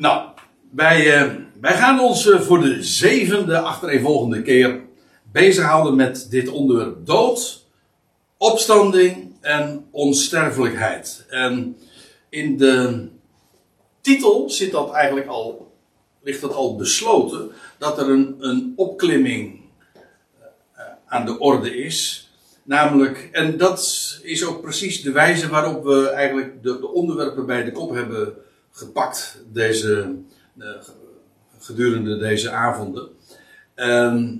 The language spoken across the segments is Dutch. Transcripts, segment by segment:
Nou, wij, eh, wij gaan ons eh, voor de zevende achtereenvolgende keer bezighouden met dit onderwerp dood, opstanding en onsterfelijkheid. En in de titel zit dat eigenlijk al, ligt dat al besloten, dat er een, een opklimming eh, aan de orde is. Namelijk, en dat is ook precies de wijze waarop we eigenlijk de, de onderwerpen bij de kop hebben gepakt deze, uh, gedurende deze avonden. Ehm,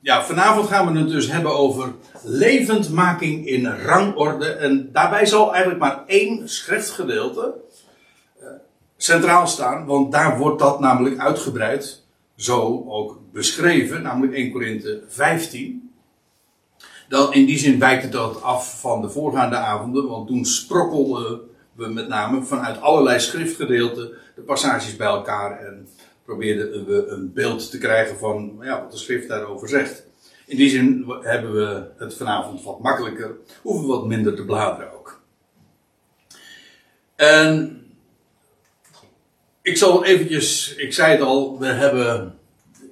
ja, vanavond gaan we het dus hebben over levendmaking in rangorde. En daarbij zal eigenlijk maar één schriftgedeelte uh, centraal staan, want daar wordt dat namelijk uitgebreid, zo ook beschreven, namelijk 1 Korinthe 15. Dan, in die zin wijkt het dat af van de voorgaande avonden, want toen sprokkelden we met name vanuit allerlei schriftgedeelten de passages bij elkaar en probeerden we een beeld te krijgen van ja, wat de schrift daarover zegt. In die zin hebben we het vanavond wat makkelijker, hoeven we wat minder te bladeren ook. En ik zal eventjes, ik zei het al, we hebben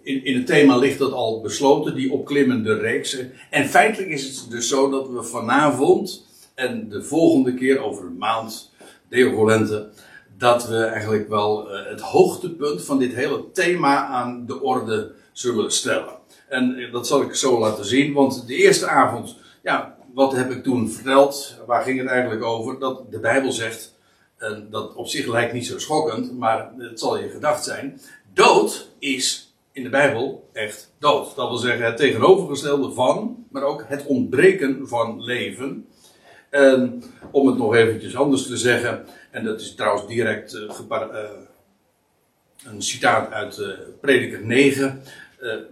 in, in het thema ligt dat al besloten, die opklimmende reeks. En feitelijk is het dus zo dat we vanavond en de volgende keer over een maand, Deo Volente, dat we eigenlijk wel uh, het hoogtepunt van dit hele thema aan de orde zullen stellen. En dat zal ik zo laten zien, want de eerste avond, ja, wat heb ik toen verteld? Waar ging het eigenlijk over? Dat de Bijbel zegt, en dat op zich lijkt niet zo schokkend, maar het zal je gedacht zijn. Dood is in de Bijbel echt dood. Dat wil zeggen het tegenovergestelde van, maar ook het ontbreken van leven. En om het nog eventjes anders te zeggen, en dat is trouwens direct uh, uh, een citaat uit uh, Prediker 9,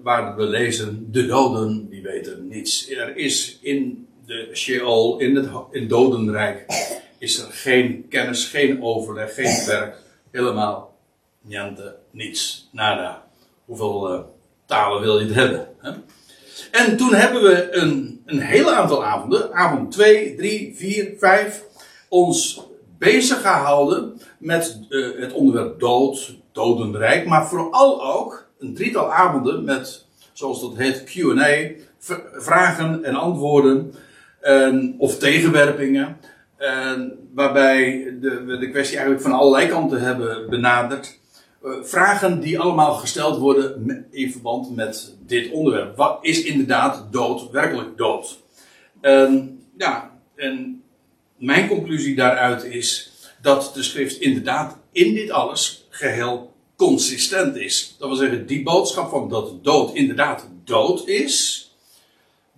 waar we lezen: De doden die weten niets. Er is in de Sheol, in het in dodenrijk, is er geen kennis, geen overleg, geen werk, helemaal niente, niets, nada. Hoeveel talen wil je het hebben? Hè? En toen hebben we een, een heel aantal avonden, avond 2, 3, 4, 5, ons bezig gehouden met uh, het onderwerp dood, dodenrijk, maar vooral ook een drietal avonden met, zoals dat heet, QA, vragen en antwoorden, of tegenwerpingen, waarbij de, we de kwestie eigenlijk van allerlei kanten hebben benaderd. Eh, vragen die allemaal gesteld worden in verband met dit onderwerp. Wat is inderdaad dood, werkelijk dood? En, ja, en mijn conclusie daaruit is dat de schrift inderdaad in dit alles geheel consistent is. Dat wil zeggen, die boodschap van dat dood inderdaad dood is,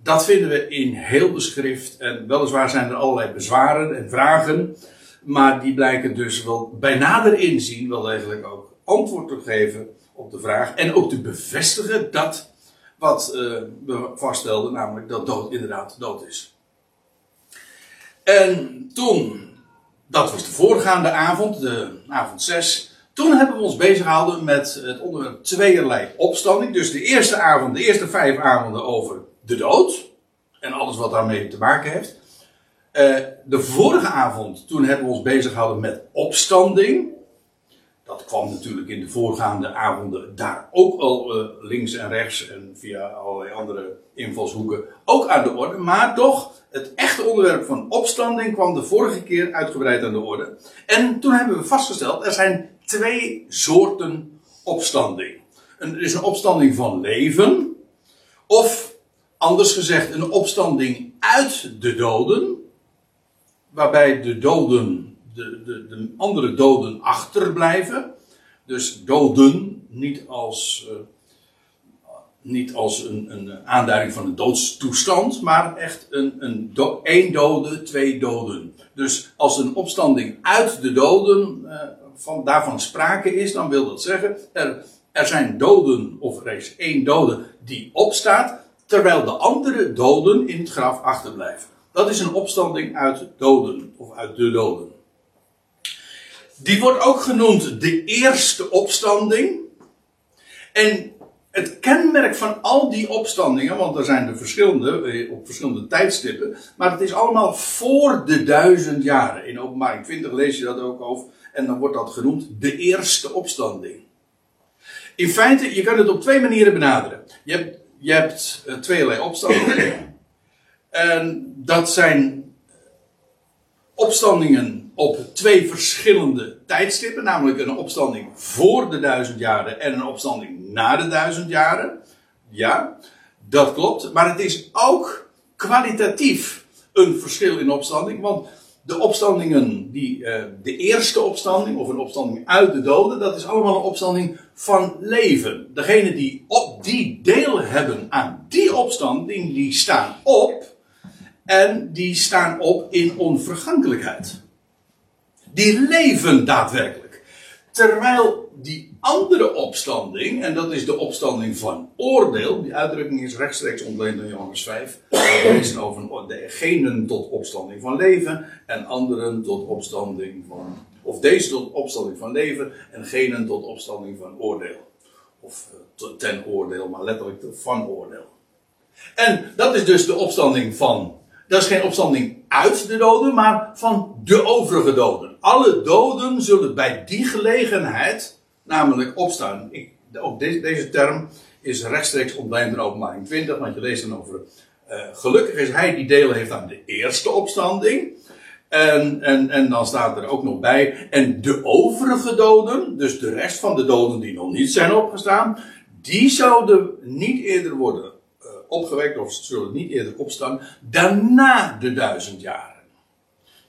dat vinden we in heel de schrift. En weliswaar zijn er allerlei bezwaren en vragen, maar die blijken dus wel bij nader inzien wel degelijk ook antwoord te geven op de vraag. En ook te bevestigen dat wat uh, we vaststelden, namelijk dat dood inderdaad dood is. En toen, dat was de voorgaande avond, de avond 6. Toen hebben we ons bezig gehouden met het onderwerp tweeërlei opstanding. Dus de eerste avond, de eerste vijf avonden over de dood. En alles wat daarmee te maken heeft. Uh, de vorige avond, toen hebben we ons bezig gehouden met opstanding dat kwam natuurlijk in de voorgaande avonden daar ook al uh, links en rechts en via allerlei andere invalshoeken ook aan de orde. Maar toch, het echte onderwerp van opstanding kwam de vorige keer uitgebreid aan de orde. En toen hebben we vastgesteld, er zijn twee soorten opstanding. Er is een opstanding van leven, of anders gezegd een opstanding uit de doden, waarbij de doden de, de, de andere doden achterblijven. Dus doden niet als, uh, niet als een, een, aanduiding van een doodstoestand, maar echt een, een één dode, twee doden. Dus als een opstanding uit de doden uh, van, daarvan sprake is, dan wil dat zeggen, er, er zijn doden, of er is één dode die opstaat, terwijl de andere doden in het graf achterblijven. Dat is een opstanding uit doden, of uit de doden. Die wordt ook genoemd de eerste opstanding. En het kenmerk van al die opstandingen, want er zijn er verschillende eh, op verschillende tijdstippen, maar het is allemaal voor de duizend jaren. In openbaring 20 lees je dat ook over. En dan wordt dat genoemd de eerste opstanding. In feite, je kan het op twee manieren benaderen. Je hebt, je hebt uh, tweeërlei opstandingen. en dat zijn opstandingen op twee verschillende tijdstippen. Namelijk een opstanding voor de duizend jaren en een opstanding na de duizend jaren. Ja, dat klopt. Maar het is ook kwalitatief een verschil in opstanding. Want de opstandingen, die, uh, de eerste opstanding of een opstanding uit de doden, dat is allemaal een opstanding van leven. Degenen die op die deel hebben aan die opstanding, die staan op en die staan op in onvergankelijkheid. Die leven daadwerkelijk. Terwijl die andere opstanding, en dat is de opstanding van oordeel, die uitdrukking is rechtstreeks ontleend in Johannes 5. We lezen over degenen tot opstanding van leven en anderen tot opstanding van, of deze tot opstanding van leven en genen tot opstanding van oordeel. Of eh, ten oordeel, maar letterlijk van oordeel. En dat is dus de opstanding van dat is geen opstanding uit de doden, maar van de overige doden. Alle doden zullen bij die gelegenheid namelijk opstaan. Ik, ook deze, deze term is rechtstreeks ontleend in openbaring 20, want je leest dan over. Uh, gelukkig is hij die delen heeft aan de eerste opstanding. En, en, en dan staat er ook nog bij. En de overige doden, dus de rest van de doden die nog niet zijn opgestaan, die zouden niet eerder worden opgewekt of zullen niet eerder opstaan daarna de duizend jaren.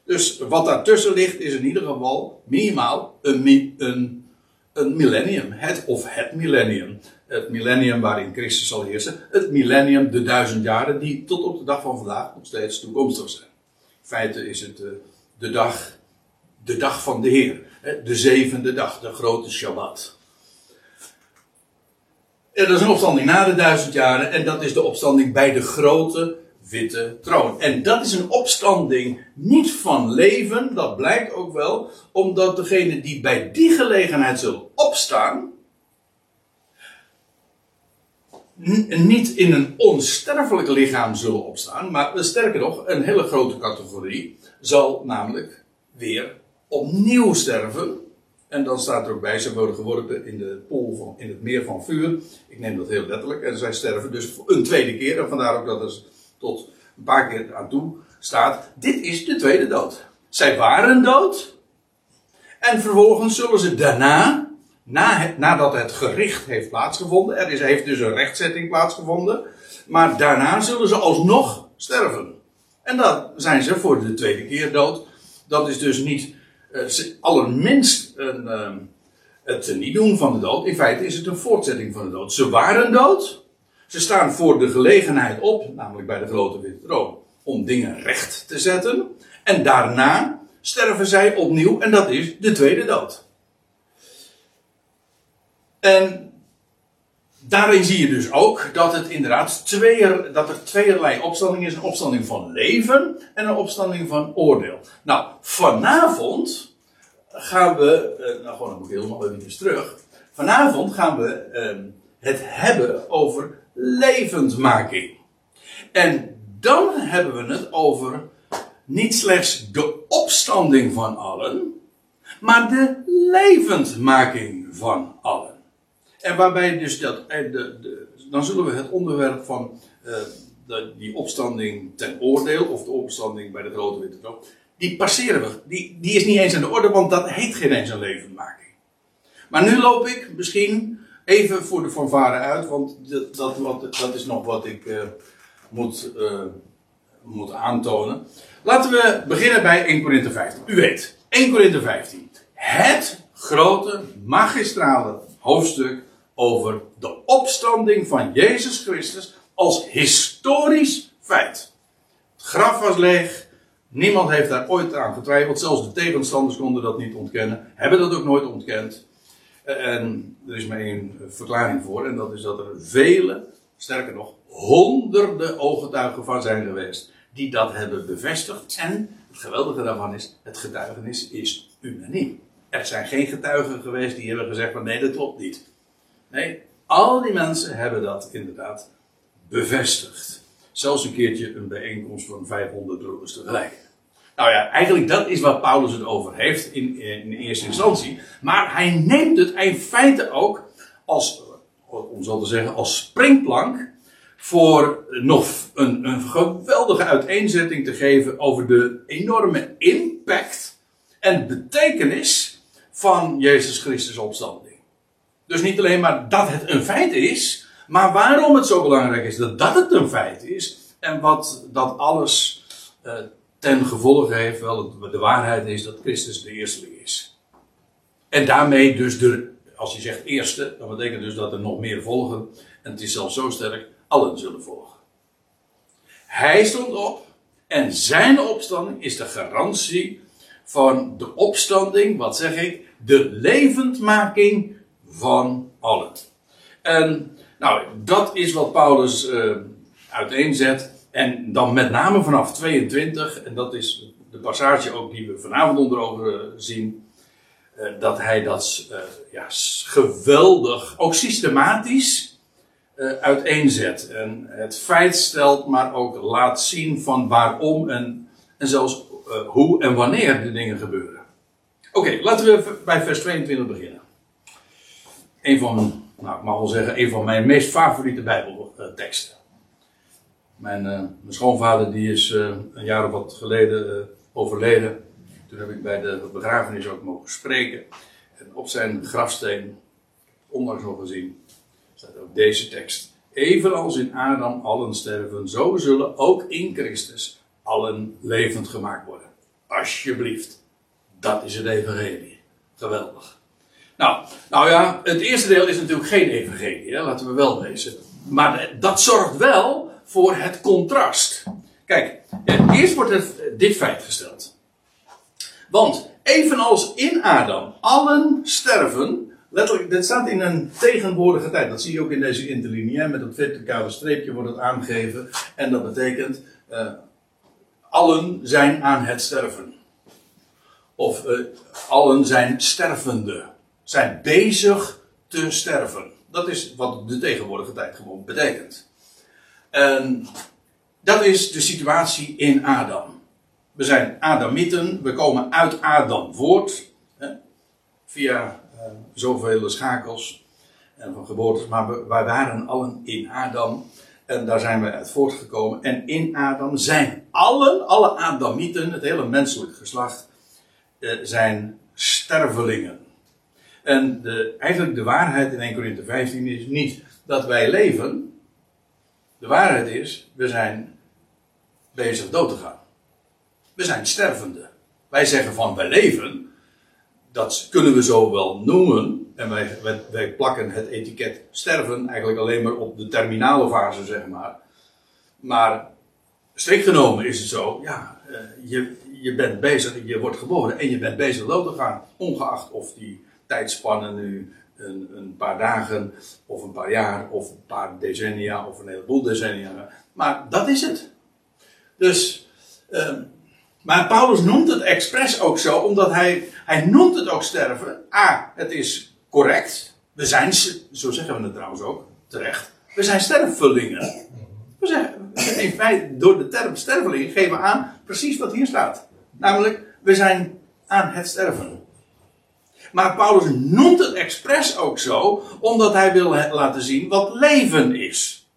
Dus wat daartussen ligt is in ieder geval minimaal een, een, een millennium. Het of het millennium. Het millennium waarin Christus zal heersen. Het millennium, de duizend jaren, die tot op de dag van vandaag nog steeds toekomstig zijn. In feite is het uh, de dag, de dag van de Heer. De zevende dag, de grote Shabbat. Er dat is een opstanding na de duizend jaren en dat is de opstanding bij de grote witte troon. En dat is een opstanding niet van leven, dat blijkt ook wel, omdat degenen die bij die gelegenheid zullen opstaan, niet in een onsterfelijk lichaam zullen opstaan, maar sterker nog, een hele grote categorie zal namelijk weer opnieuw sterven en dan staat er ook bij, ze worden geworpen in de pool van, in het meer van vuur. Ik neem dat heel letterlijk. En zij sterven dus een tweede keer. En vandaar ook dat er tot een paar keer aan toe staat. Dit is de tweede dood. Zij waren dood. En vervolgens zullen ze daarna, na nadat het gericht heeft plaatsgevonden. Er is, heeft dus een rechtzetting plaatsgevonden. Maar daarna zullen ze alsnog sterven. En dan zijn ze voor de tweede keer dood. Dat is dus niet allerminst een, uh, het niet doen van de dood. In feite is het een voortzetting van de dood. Ze waren dood. Ze staan voor de gelegenheid op, namelijk bij de grote witte troon, om dingen recht te zetten. En daarna sterven zij opnieuw en dat is de tweede dood. En daarin zie je dus ook dat het inderdaad tweeër, dat er tweeërlei opstanding is. Een opstanding van leven en een opstanding van oordeel. Nou, vanavond gaan we, uh, nou gewoon dan moet ik helemaal even terug. Vanavond gaan we uh, het hebben over levendmaking. En dan hebben we het over niet slechts de opstanding van allen, maar de levendmaking van allen. En waarbij dus dat, eh, de, de, dan zullen we het onderwerp van de, die opstanding ten oordeel, of de opstanding bij de grote witte troon, die passeren we. Die, die is niet eens aan de orde, want dat heet geen eens een levenmaking. Maar nu loop ik misschien even voor de fanfare uit, want dat, dat, dat is nog wat ik uh, moet, moet aantonen. Laten we beginnen bij 1 Korinthe 15. U weet, 1 Korinthe 15. Het grote, magistrale hoofdstuk over de opstanding van Jezus Christus als historisch feit. Het graf was leeg. Niemand heeft daar ooit aan getwijfeld. Zelfs de tegenstanders konden dat niet ontkennen. Hebben dat ook nooit ontkend. En er is maar één verklaring voor. En dat is dat er vele, sterker nog, honderden ooggetuigen van zijn geweest. Die dat hebben bevestigd. En het geweldige daarvan is, het getuigenis is unaniem. Er zijn geen getuigen geweest die hebben gezegd van nee, dat klopt niet. Nee, al die mensen hebben dat inderdaad bevestigd. Zelfs een keertje een bijeenkomst van 500 broeders tegelijk. Nou ja, eigenlijk dat is wat Paulus het over heeft in, in eerste instantie. Maar hij neemt het in feite ook als, om zo te zeggen, als springplank voor nog een, een geweldige uiteenzetting te geven over de enorme impact en betekenis van Jezus Christus opstanding. Dus niet alleen maar dat het een feit is, maar waarom het zo belangrijk is dat dat het een feit is en wat dat alles uh, ten gevolge heeft, wel de waarheid is dat Christus de eerste is. En daarmee dus de, als je zegt eerste, dan betekent dus dat er nog meer volgen. En het is zelfs zo sterk, allen zullen volgen. Hij stond op en zijn opstanding is de garantie van de opstanding, wat zeg ik, de levendmaking van allen. En nou, dat is wat Paulus uh, uiteenzet. En dan met name vanaf 22, en dat is de passage ook die we vanavond onder ogen zien, uh, dat hij dat uh, ja, geweldig, ook systematisch uiteenzet. En het feit stelt, maar ook laat zien van waarom en, en zelfs hoe en wanneer de dingen gebeuren. Oké, laten we bij vers 22 beginnen. Een van, nou ik mag wel zeggen, een van mijn meest favoriete Bijbelteksten. Mijn, uh, mijn schoonvader die is uh, een jaar of wat geleden uh, overleden. Toen heb ik bij de begrafenis ook mogen spreken. En op zijn grafsteen, onlangs nog gezien, staat ook deze tekst. Evenals in Adam allen sterven, zo zullen ook in Christus allen levend gemaakt worden. Alsjeblieft. Dat is het evangelie. Geweldig. Nou, nou ja, het eerste deel is natuurlijk geen evangelie, hè? laten we wel wezen. Maar dat zorgt wel voor het contrast. Kijk, eerst wordt het, dit feit gesteld. Want evenals in Adam allen sterven, letterlijk, dit staat in een tegenwoordige tijd. Dat zie je ook in deze interlinie, met dat verticale streepje wordt het aangegeven. En dat betekent, uh, allen zijn aan het sterven. Of uh, allen zijn stervende. Zijn bezig te sterven. Dat is wat de tegenwoordige tijd gewoon betekent. En dat is de situatie in Adam. We zijn Adamieten, we komen uit Adam voort. Hè, via uh, zoveel schakels en van geboortes. Maar we, wij waren allen in Adam. En daar zijn wij uit voortgekomen. En in Adam zijn allen, alle Adamieten, het hele menselijk geslacht, uh, zijn stervelingen. En de, eigenlijk de waarheid in 1 Corinthië 15 is niet dat wij leven. De waarheid is, we zijn bezig dood te gaan. We zijn stervende. Wij zeggen van wij leven. Dat kunnen we zo wel noemen. En wij, wij, wij plakken het etiket sterven eigenlijk alleen maar op de terminale fase, zeg maar. Maar strikt genomen is het zo, ja, eh, je, je bent bezig, je wordt geboren en je bent bezig dood te gaan. Ongeacht of die tijdspannen nu een, een, paar dagen, of een paar jaar, of een paar decennia, of een heleboel decennia. Maar dat is het. Dus, uh, maar Paulus noemt het expres ook zo, omdat hij, hij noemt het ook sterven. A, het is correct. We zijn, zo zeggen we het trouwens ook, terecht. We zijn stervelingen. We zeggen, in feite, door de term sterveling geven we aan precies wat hier staat. Namelijk, we zijn aan het sterven. Maar Paulus noemt het expres ook zo, omdat hij wil laten zien wat leven is.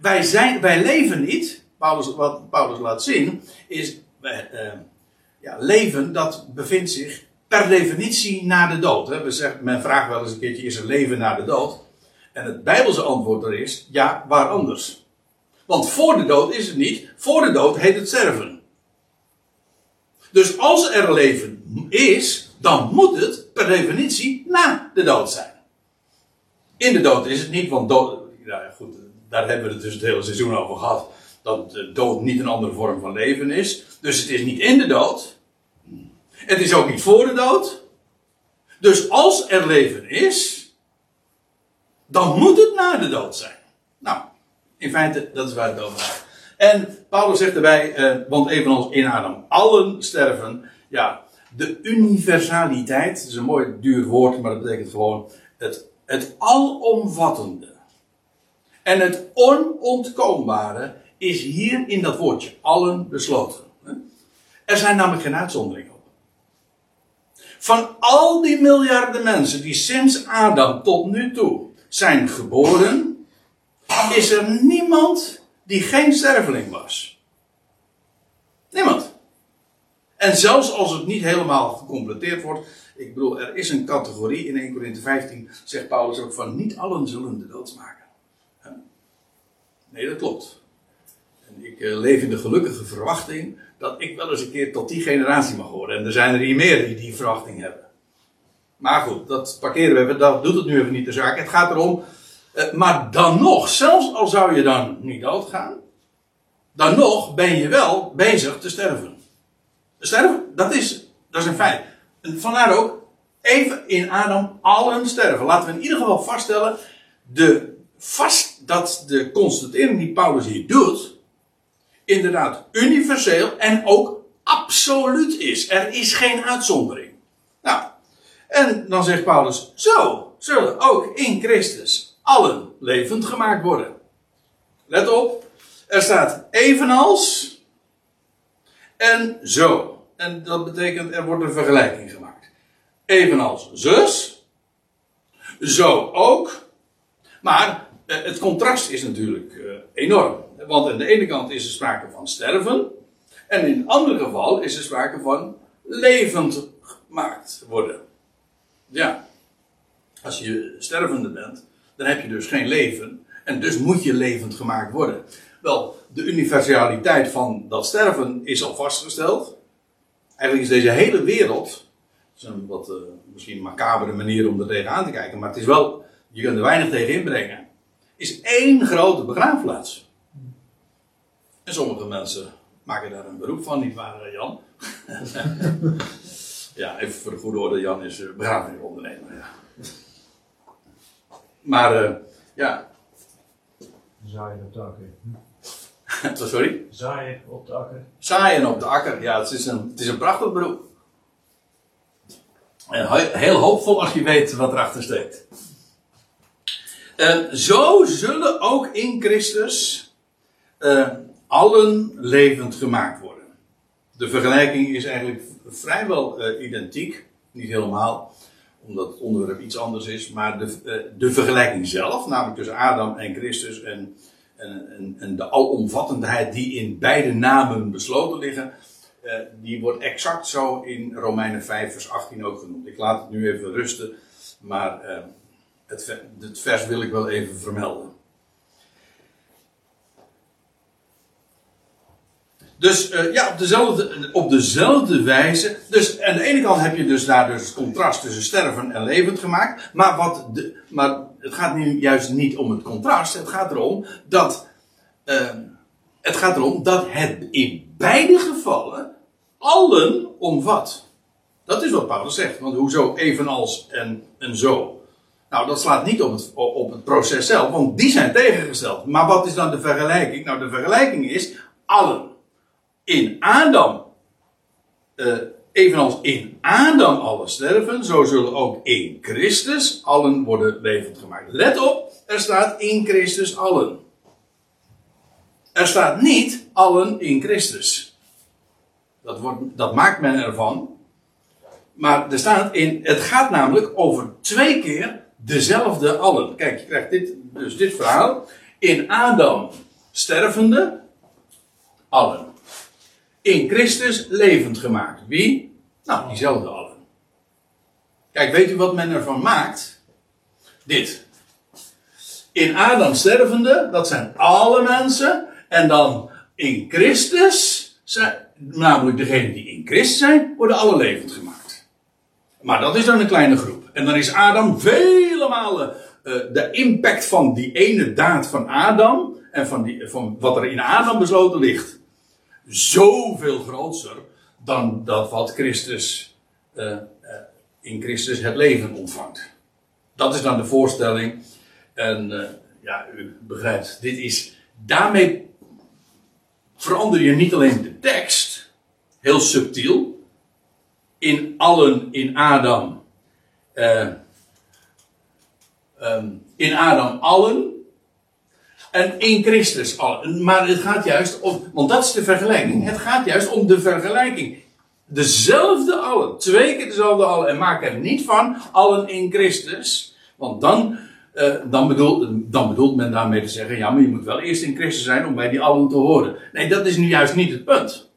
Wij, zijn, wij leven niet, Paulus, wat Paulus laat zien, is uh, ja, leven dat bevindt zich per definitie na de dood. Hè. We zeggen, men vraagt wel eens een keertje, is er leven na de dood? En het Bijbelse antwoord er is, ja, waar anders? Want voor de dood is het niet, voor de dood heet het sterven. Dus als er leven is, dan moet het per definitie na de dood zijn. In de dood is het niet, want dood, ja goed, daar hebben we het dus het hele seizoen over gehad, dat de dood niet een andere vorm van leven is. Dus het is niet in de dood. Het is ook niet voor de dood. Dus als er leven is, dan moet het na de dood zijn. Nou, in feite, dat is waar het over gaat. En Paulus zegt erbij, eh, want evenals in Adam allen sterven, ja, de universaliteit, dat is een mooi duur woord, maar dat betekent gewoon het, het alomvattende. En het onontkoombare is hier in dat woordje allen besloten. Er zijn namelijk geen uitzonderingen op. Van al die miljarden mensen die sinds Adam tot nu toe zijn geboren, is er niemand die geen sterveling was. Niemand. En zelfs als het niet helemaal gecompleteerd wordt, ik bedoel, er is een categorie in 1 Corinthië 15, zegt Paulus ook van, niet allen zullen de dood maken. Nee, dat klopt. En ik eh, leef in de gelukkige verwachting dat ik wel eens een keer tot die generatie mag horen. En er zijn er hier meer die die verwachting hebben. Maar goed, dat parkeren we even, dat doet het nu even niet de zaak. Het gaat erom, eh, maar dan nog, zelfs al zou je dan niet doodgaan, dan nog ben je wel bezig te sterven. Sterven, dat is, dat is een feit. Vandaar ook, even in Adam allen sterven. Laten we in ieder geval vaststellen, de vast, dat de constatering die Paulus hier doet, inderdaad universeel en ook absoluut is. Er is geen uitzondering. Nou, en dan zegt Paulus, zo zullen ook in Christus allen levend gemaakt worden. Let op, er staat evenals en zo. En dat betekent, er wordt een vergelijking gemaakt. Evenals zus, zo ook. Maar eh, het contrast is natuurlijk eh, enorm. Want aan de ene kant is er sprake van sterven. En in het andere geval is er sprake van levend gemaakt worden. Ja. Als je stervende bent, dan heb je dus geen leven. En dus moet je levend gemaakt worden. Wel, de universaliteit van dat sterven is al vastgesteld. Eigenlijk is deze hele wereld, dat is een wat uh, misschien macabere manier om er tegenaan te kijken, maar het is wel, je kunt er weinig tegen inbrengen, is één grote begraafplaats. En sommige mensen maken daar een beroep van, niet waar Jan? ja, even voor de goede orde, Jan is uh, begrafenisondernemer. Ja. Maar ja. Zaaien op de akker. Sorry? Zaaien op de akker. Zaaien op de akker, ja, het is een, het is een prachtig beroep. En heel hoopvol als je weet wat erachter steekt. En zo zullen ook in Christus uh, allen levend gemaakt worden. De vergelijking is eigenlijk vrijwel uh, identiek, niet helemaal omdat het onderwerp iets anders is, maar de, eh, de vergelijking zelf, namelijk tussen Adam en Christus en, en, en, en de alomvattendheid die in beide namen besloten liggen, uh, die wordt exact zo in Romeinen 5 vers 18 ook genoemd. Ik laat het nu even rusten, maar uh, het, het vers wil ik wel even vermelden. Dus uh, ja, op dezelfde, op dezelfde wijze. Dus aan de ene kant heb je dus daar dus het contrast tussen sterven en levend gemaakt. Maar, wat de, maar het gaat nu juist niet om het contrast. Het gaat erom dat. Uh, het gaat erom dat het in beide gevallen allen omvat. Dat is wat Paulus zegt. Want hoezo evenals en, en zo. Nou, dat slaat niet op het, op het proces zelf, want die zijn tegengesteld. Maar wat is dan de vergelijking? Nou, de vergelijking is allen in Adam, uh, evenals in Adam alle sterven, zo zullen ook in Christus allen worden levend gemaakt. Let op, er staat in Christus allen. Er staat niet allen in Christus. Dat, wordt, dat maakt men ervan. Maar er staat in, het gaat namelijk over twee keer dezelfde allen. Kijk, je krijgt dit, dus dit verhaal. In Adam stervende, allen in Christus levend gemaakt. Wie? Nou, diezelfde allen. Kijk, weet u wat men ervan maakt? Dit. In Adam stervende, dat zijn alle mensen. En dan in Christus, zijn, namelijk degenen die in Christus zijn, worden alle levend gemaakt. Maar dat is dan een kleine groep. En dan is Adam vele malen uh, de impact van die ene daad van Adam en van, die, van wat er in Adam besloten ligt zoveel groter dan dat wat Christus uh, uh, in Christus het leven ontvangt. Dat is dan de voorstelling. En uh, ja, u begrijpt, dit is. Daarmee verander je niet alleen de tekst, heel subtiel. In allen, in Adam. Um, in Adam allen. En in Christus. Maar het gaat juist om, want dat is de vergelijking. Het gaat juist om de vergelijking. Dezelfde allen, twee keer dezelfde allen. En maak er niet van allen in Christus. Want dan, eh, dan, bedoelt, dan bedoelt men daarmee te zeggen: ja, maar je moet wel eerst in Christus zijn om bij die allen te horen. Nee, dat is nu juist niet het punt.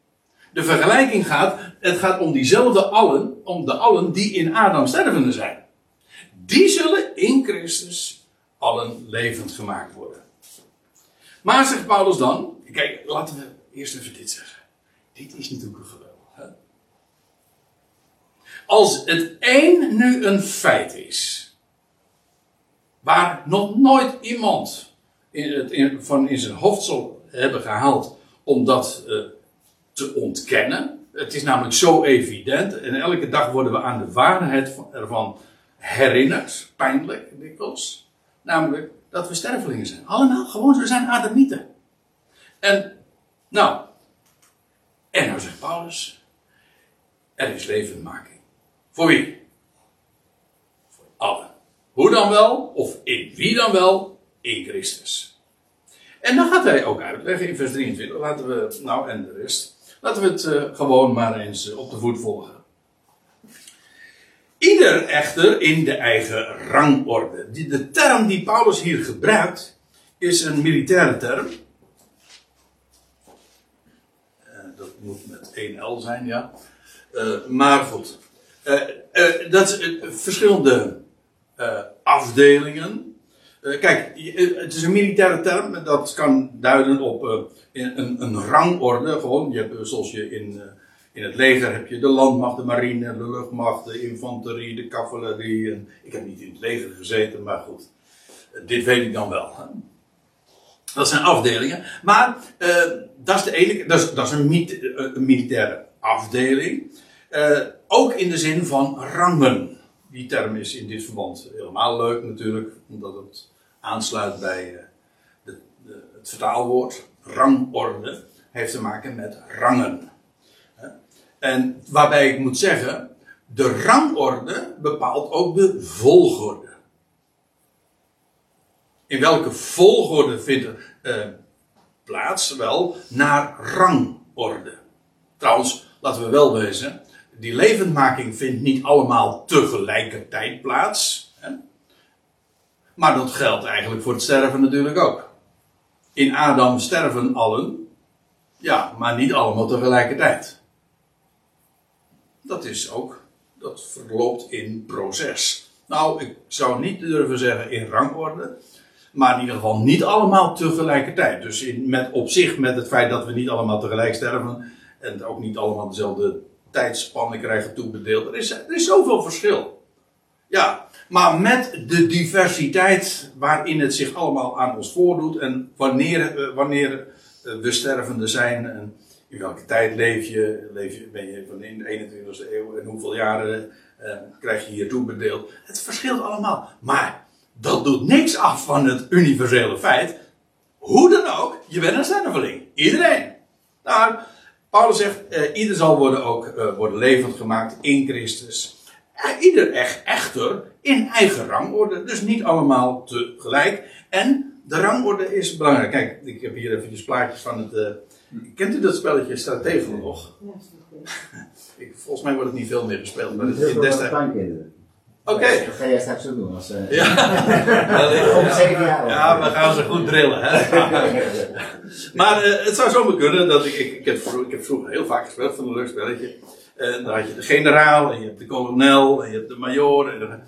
De vergelijking gaat, het gaat om diezelfde allen, om de allen die in Adam stervende zijn. Die zullen in Christus allen levend gemaakt worden. Maar zegt Paulus dan, kijk, laten we eerst even dit zeggen. Dit is natuurlijk een geweldig. Als het één nu een feit is, waar nog nooit iemand in het, van in zijn hoofd zal hebben gehaald om dat uh, te ontkennen. Het is namelijk zo evident en elke dag worden we aan de waarheid ervan herinnerd, pijnlijk dikwijls. Namelijk dat we stervelingen zijn. Allemaal gewoon, we zijn Adamieten. En, nou, en nou zegt Paulus, er is levendmaking. Voor wie? Voor allen. Hoe dan wel? Of in wie dan wel? In Christus. En dan gaat hij ook uitleggen in vers 23. Laten we, nou en de rest. Laten we het uh, gewoon maar eens op de voet volgen. Ieder echter in de eigen rangorde. De term die Paulus hier gebruikt is een militaire term. Uh, dat moet met 1L zijn, ja. Uh, maar goed. dat is verschillende afdelingen. kijk, het is een militaire term. Dat kan duiden op een, een rangorde. Gewoon, je hebt, zoals je in in het leger heb je de landmacht, de marine, de luchtmacht, de infanterie, de cavalerie. Ik heb niet in het leger gezeten, maar goed. Dit weet ik dan wel. Hè? Dat zijn afdelingen. Maar uh, dat is de ene, dat is, dat is een, een, militaire afdeling. Ook in de zin van rangen. Die term is in dit verband helemaal leuk natuurlijk, omdat het aansluit bij de, het vertaalwoord. Rangorde heeft te maken met rangen. En waarbij ik moet zeggen, de rangorde bepaalt ook de volgorde. In welke volgorde vindt er uh, plaats? Wel, naar rangorde. Trouwens, laten we wel wezen, die levendmaking vindt niet allemaal tegelijkertijd plaats. Hè? Maar dat geldt eigenlijk voor het sterven natuurlijk ook. In Adam sterven allen, ja, maar niet allemaal tegelijkertijd dat is ook, dat verloopt in proces. Nou, ik zou niet durven zeggen in rangorde, maar in ieder geval niet allemaal tegelijkertijd. Dus in, met, op zich met het feit dat we niet allemaal tegelijk sterven en ook niet allemaal dezelfde tijdspannen krijgen toebedeeld. Er is, er is zoveel verschil. Ja, maar met de diversiteit waarin het zich allemaal aan ons voordoet en wanneer, eh, wanneer we stervende zijn. En, in welke tijd leef je, leef je ben je van in de 21ste eeuw en hoeveel jaren uh, krijg je hier toebedeeld. Het verschilt allemaal. Maar dat doet niks af van het universele feit. Hoe dan ook, je bent een sterveling. Iedereen. Nou, Paulus zegt, uh, ieder zal worden ook uh, worden levend gemaakt in Christus. ieder echt echter in eigen rangorde. Dus niet allemaal tegelijk. En de rangorde is belangrijk. Kijk, ik heb hier eventjes plaatjes van het Kent u dat spelletje Stratego nog? Ik, volgens mij wordt het niet veel meer gespeeld. Maar het is destijds. Oké. Okay. Dat ga jij straks ook doen. Als, uh... ja. ja, we gaan ze goed drillen. Hè? maar uh, het zou zomaar kunnen dat ik. Ik, ik, heb, vroeger, ik heb vroeger heel vaak gespeeld van een leuk spelletje. En dan had je de generaal, en je hebt de kolonel, en je hebt de major. En,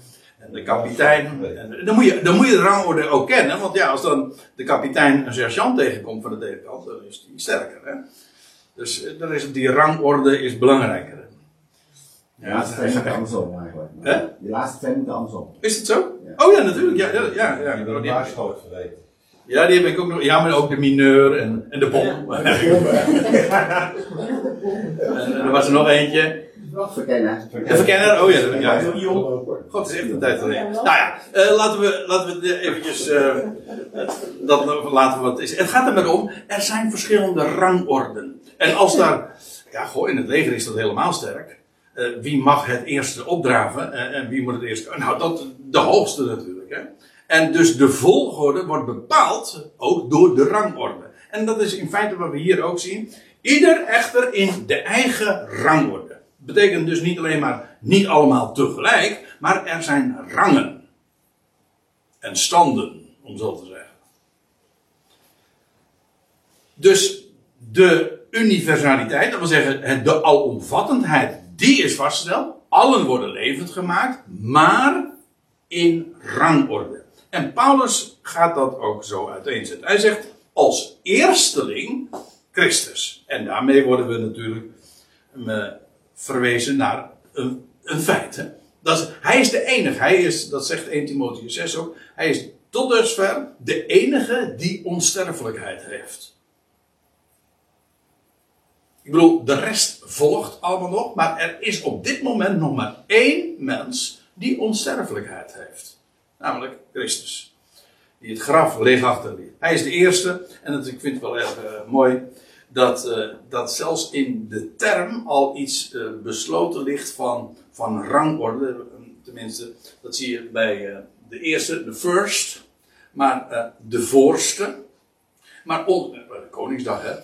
en de kapitein. En dan, moet je, dan moet je de rangorde ook kennen. Want ja, als dan de kapitein een sergeant tegenkomt van de tegenkant, dan is die sterker. Hè? Dus eh, dan is die rangorde is belangrijker. Ja, de laatste twee moeten andersom eigenlijk. Hè? De laatste twee moeten andersom. Is het zo? Ja. Oh ja, natuurlijk. Ja, ja, ja, ja. Die hebben een schoot verweten. Ja, die heb ik ook nog. Ja, maar ook de mineur en, en de bom. en, en er was er nog eentje. Verkenner. De verkenner, oh ja. ja. God, het is echt een tijd geleden. Nou ja, uh, laten we, laten we eventjes, uh, dat laten we wat is. Het gaat er maar om, er zijn verschillende rangorden. En als daar, ja goh, in het leger is dat helemaal sterk. Uh, wie mag het eerste opdraven en wie moet het eerst, nou dat, de hoogste natuurlijk. Hè. En dus de volgorde wordt bepaald ook door de rangorde. En dat is in feite wat we hier ook zien. Ieder echter in de eigen rangorde. Betekent dus niet alleen maar niet allemaal tegelijk, maar er zijn rangen. En standen, om zo te zeggen. Dus de universaliteit, dat wil zeggen de alomvattendheid, die is vastgesteld. Allen worden levend gemaakt, maar in rangorde. En Paulus gaat dat ook zo uiteenzetten. Hij zegt als eersteling Christus. En daarmee worden we natuurlijk uh, verwezen naar een, feit. Dat hij is de enige, hij is, dat zegt 1 Timotheus 6 ook, hij is tot dusver de enige die onsterfelijkheid heeft. Ik bedoel, de rest volgt allemaal nog, maar er is op dit moment nog maar één mens die onsterfelijkheid heeft. Namelijk Christus. Die het graf leeg achterliet. Hij is de eerste, en dat, ik vind het wel erg uh, mooi, dat, uh, dat zelfs in de term al iets uh, besloten ligt van, van rangorde. Tenminste, dat zie je bij de eerste, de first, maar de voorste. Maar on, Koningsdag, hè.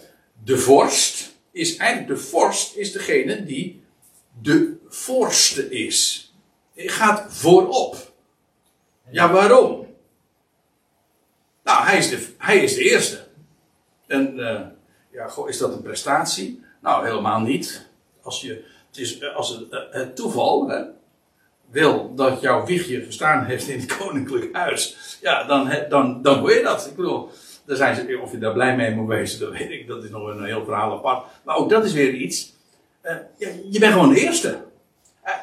De vorst is eigenlijk de vorst is degene die de voorste is. Hij gaat voorop. Ja, waarom? Nou, hij is de, hij is de eerste. En ja, is dat een prestatie? Nou, helemaal niet. Als, je, het, is, als het, uh, het toeval hè, wil dat jouw wiegje gestaan heeft in het koninklijk huis, ja, dan, dan, dan wil je dat. Ik bedoel, daar zijn ze, of je daar blij mee moet wezen, dat weet ik. Dat is nog een heel verhaal apart. Maar ook dat is weer iets. Uh, je bent gewoon de eerste.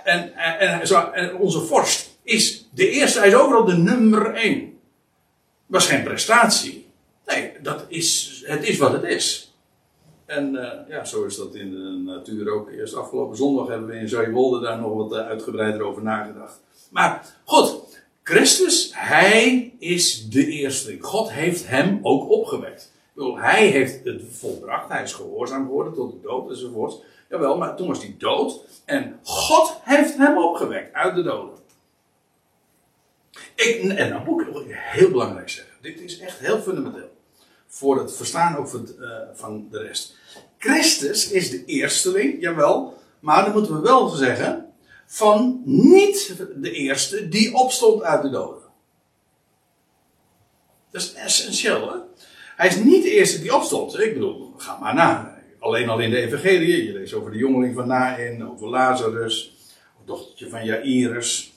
En, en, en, onze vorst is de eerste. Hij is overal de nummer één. Was geen prestatie. Nee, dat is, het is wat het is. En uh, ja, zo is dat in de natuur ook. Eerst afgelopen zondag hebben we in Zuidwolde daar nog wat uitgebreider over nagedacht. Maar goed, Christus, hij is de eerste. God heeft hem ook opgewekt. Hij heeft het volbracht, hij is gehoorzaam geworden tot de dood enzovoort. Jawel, maar toen was hij dood en God heeft hem opgewekt uit de doden. Ik, en dan moet ik heel belangrijk zeggen. Dit is echt heel fundamenteel. Voor het verstaan ook van, uh, van de rest. Christus is de eersteling, jawel. Maar dan moeten we wel zeggen van niet de eerste die opstond uit de doden. Dat is essentieel, hè? Hij is niet de eerste die opstond. Ik bedoel, ga maar na. Alleen al in de Evangelie, je leest over de jongeling van Nain, over Lazarus, het dochtertje van Jairus.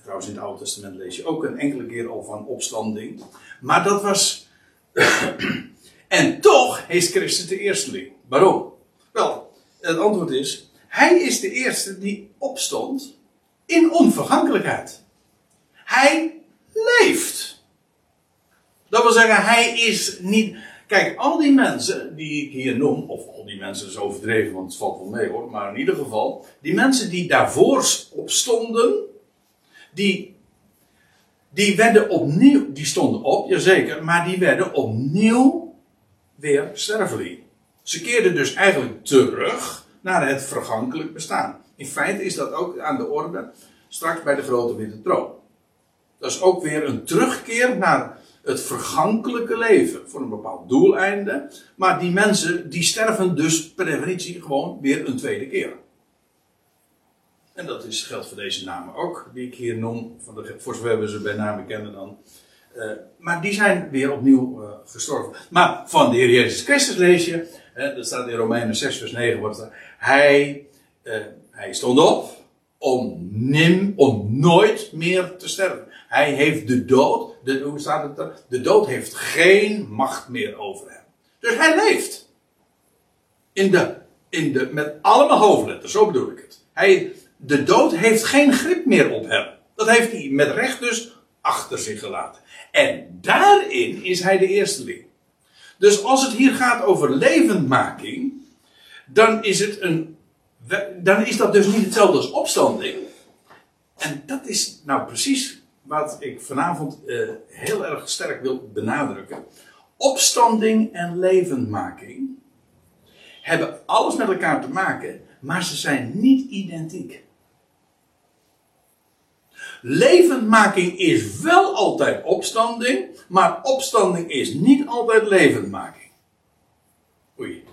Trouwens, in het Oude Testament lees je ook een enkele keer al van opstanding. Maar dat was. en toch is Christus de eersteling. Waarom? Wel, het antwoord is: hij is de eerste die opstond in onvergankelijkheid. Hij leeft. Dat wil zeggen, hij is niet. Kijk, al die mensen die ik hier noem, of al die mensen is overdreven, want het valt wel mee hoor, maar in ieder geval, die mensen die daarvoor opstonden, die, die werden opnieuw, die stonden op, jazeker, maar die werden opnieuw weer sterveling. Ze keerden dus eigenlijk terug naar het vergankelijk bestaan. In feite is dat ook aan de orde straks bij de grote witte troon. Dat is ook weer een terugkeer naar het vergankelijke leven voor een bepaald doeleinde. Maar die mensen die sterven dus per definitie gewoon weer een tweede keer. En dat is, geldt voor deze namen ook, die ik hier noem. Van de, voor zover we ze bij namen kennen dan. Uh, maar die zijn weer opnieuw uh, gestorven. Maar van de Heer Jezus Christus lees je, uh, dat staat in Romeinen 6 vers 9, wordt er, hij, uh, hij stond op om, nim, om nooit meer te sterven. Hij heeft de dood, de, hoe staat het er? De dood heeft geen macht meer over hem. Dus hij leeft. In de, in de, met allemaal hoofdletters, zo bedoel ik het. Hij, de dood heeft geen grip meer op hem. Dat heeft hij met recht dus achter zich gelaten. En daarin is hij de eersteling. Dus als het hier gaat over levendmaking, dan is, het een, dan is dat dus niet hetzelfde als opstanding. En dat is nou precies wat ik vanavond uh, heel erg sterk wil benadrukken. Opstanding en levendmaking hebben alles met elkaar te maken, maar ze zijn niet identiek. Levendmaking is wel altijd opstanding, maar opstanding is niet altijd levendmaking. Oei.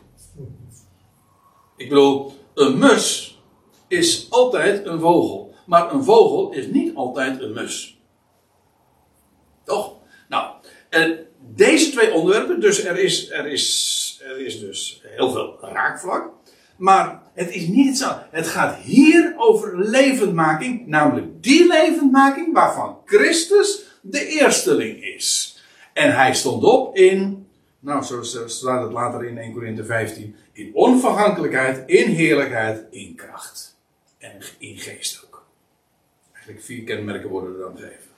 Ik bedoel, een mus is altijd een vogel, maar een vogel is niet altijd een mus. Toch? Nou, en deze twee onderwerpen, dus er is, er is, er is dus heel veel raakvlak. Maar het is niet hetzelfde. Het gaat hier over levendmaking, namelijk die levendmaking waarvan Christus de eersteling is. En hij stond op in, nou zo staat het later in 1 Corinthië 15, in onvergankelijkheid, in heerlijkheid, in kracht. En in geest ook. Eigenlijk vier kenmerken worden er dan gegeven.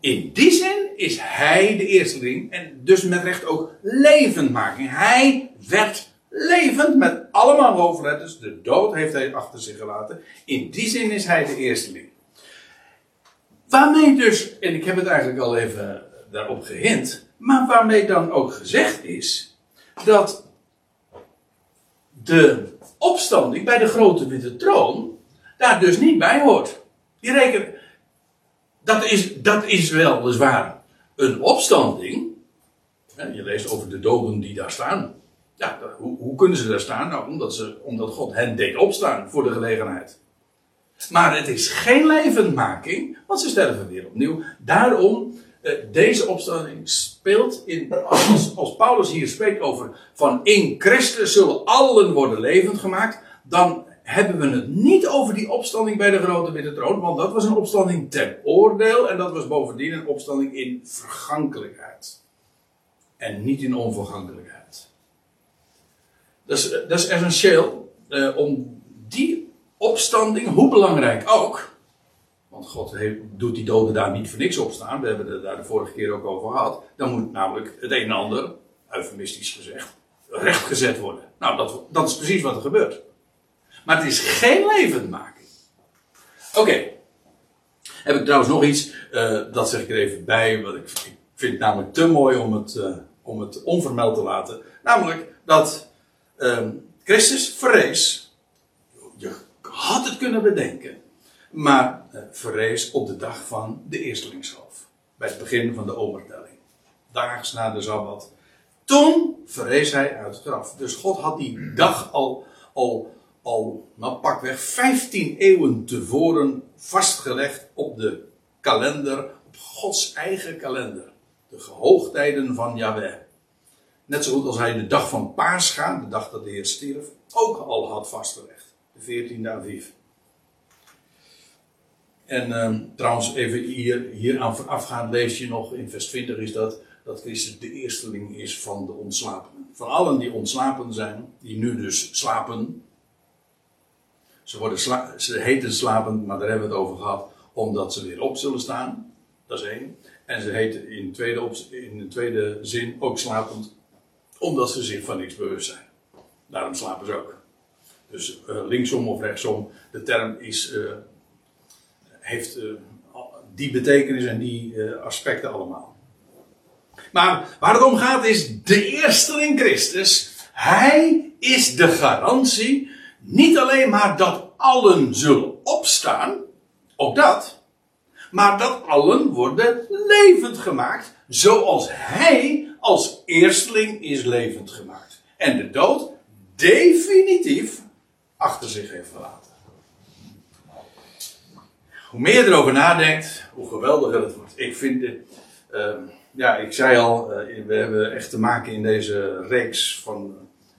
In die zin is hij de eersteling en dus met recht ook levendmaking. Hij werd levend met allemaal hoofdletters. De dood heeft hij achter zich gelaten. In die zin is hij de eersteling. Waarmee dus, en ik heb het eigenlijk al even daarop gehint, maar waarmee dan ook gezegd is dat de opstanding bij de grote witte troon daar dus niet bij hoort. Die reken, dat is, dat is weliswaar een opstanding. Je leest over de doden die daar staan. Ja, hoe, hoe kunnen ze daar staan? Nou, omdat, ze, omdat God hen deed opstaan voor de gelegenheid. Maar het is geen levendmaking, want ze sterven weer opnieuw. Daarom, eh, deze opstanding speelt in. Als, Paulus hier spreekt over van in Christus zullen allen worden levend gemaakt, dan hebben we het niet over die opstanding bij de grote witte troon, want dat was een opstanding ten oordeel en dat was bovendien een opstanding in vergankelijkheid. En niet in onvergankelijkheid. Dat is, dat is essentieel eh, om die opstanding, hoe belangrijk ook, want God doet die doden daar niet voor niks opstaan, we hebben het daar de vorige keer ook over gehad, dan moet namelijk het een en ander, eufemistisch gezegd, rechtgezet worden. Nou, dat, dat is precies wat er gebeurt. Maar het is geen levendmaking. Oké. Heb ik trouwens nog iets, uh, dat zeg ik er even bij, wat ik, vind het namelijk te mooi om het, om het onvermeld te laten. Namelijk dat uh, Christus verrees. Je had het kunnen bedenken. Maar uh, verrees op de dag van de eerstelingshoofd. Bij het begin van de omertelling. Daags na de Sabbat. Toen verrees hij uit het graf. Dus God had die dag al, al al nou pakweg 15 eeuwen tevoren vastgelegd op de kalender, op Gods eigen kalender. De hoogtijden van Yahweh. Net zo goed als hij de dag van Pascha, de dag dat de Heer stierf, ook al had vastgelegd. De 14e Aviv. En uh, trouwens, even hier, hier aan voorafgaand lees je nog in vers 20 is dat, dat Christus de eersteling is van de ontslapenen. Van allen die ontslapen zijn, die nu dus slapen, ze, worden ze heten slapend, maar daar hebben we het over gehad, omdat ze weer op zullen staan. Dat is één. En ze heten in, tweede in de tweede zin ook slapend, omdat ze zich van niks bewust zijn. Daarom slapen ze ook. Dus uh, linksom of rechtsom, de term is, uh, heeft uh, die betekenis en die aspecten allemaal. Maar waar het om gaat is de eerste in Christus. Hij is de garantie niet alleen maar dat allen zullen opstaan, ook dat, maar dat allen worden levend gemaakt, zoals hij als eersteling is levend gemaakt. En de dood definitief achter zich heeft verlaten. Hoe meer je erover nadenkt, hoe geweldiger het wordt. Ik vind dit. Uh, ja, ik zei al, uh, we hebben echt te maken in deze reeks van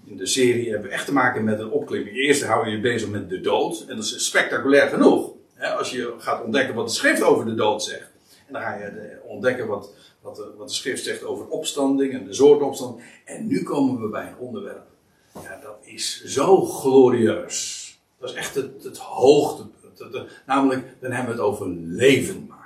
in de serie hebben we echt te maken met een opklimming. Eerst hou je je bezig met de dood. En dat is spectaculair genoeg. Als je gaat ontdekken wat de schrift over de dood zegt. En dan ga je ontdekken wat, wat, de, schrift zegt over opstanding en de soort opstanding. En nu komen we bij een onderwerp. Ja, dat is zo glorieus. Dat is echt het, het hoogtepunt. namelijk, dan hebben we het over levendmaking.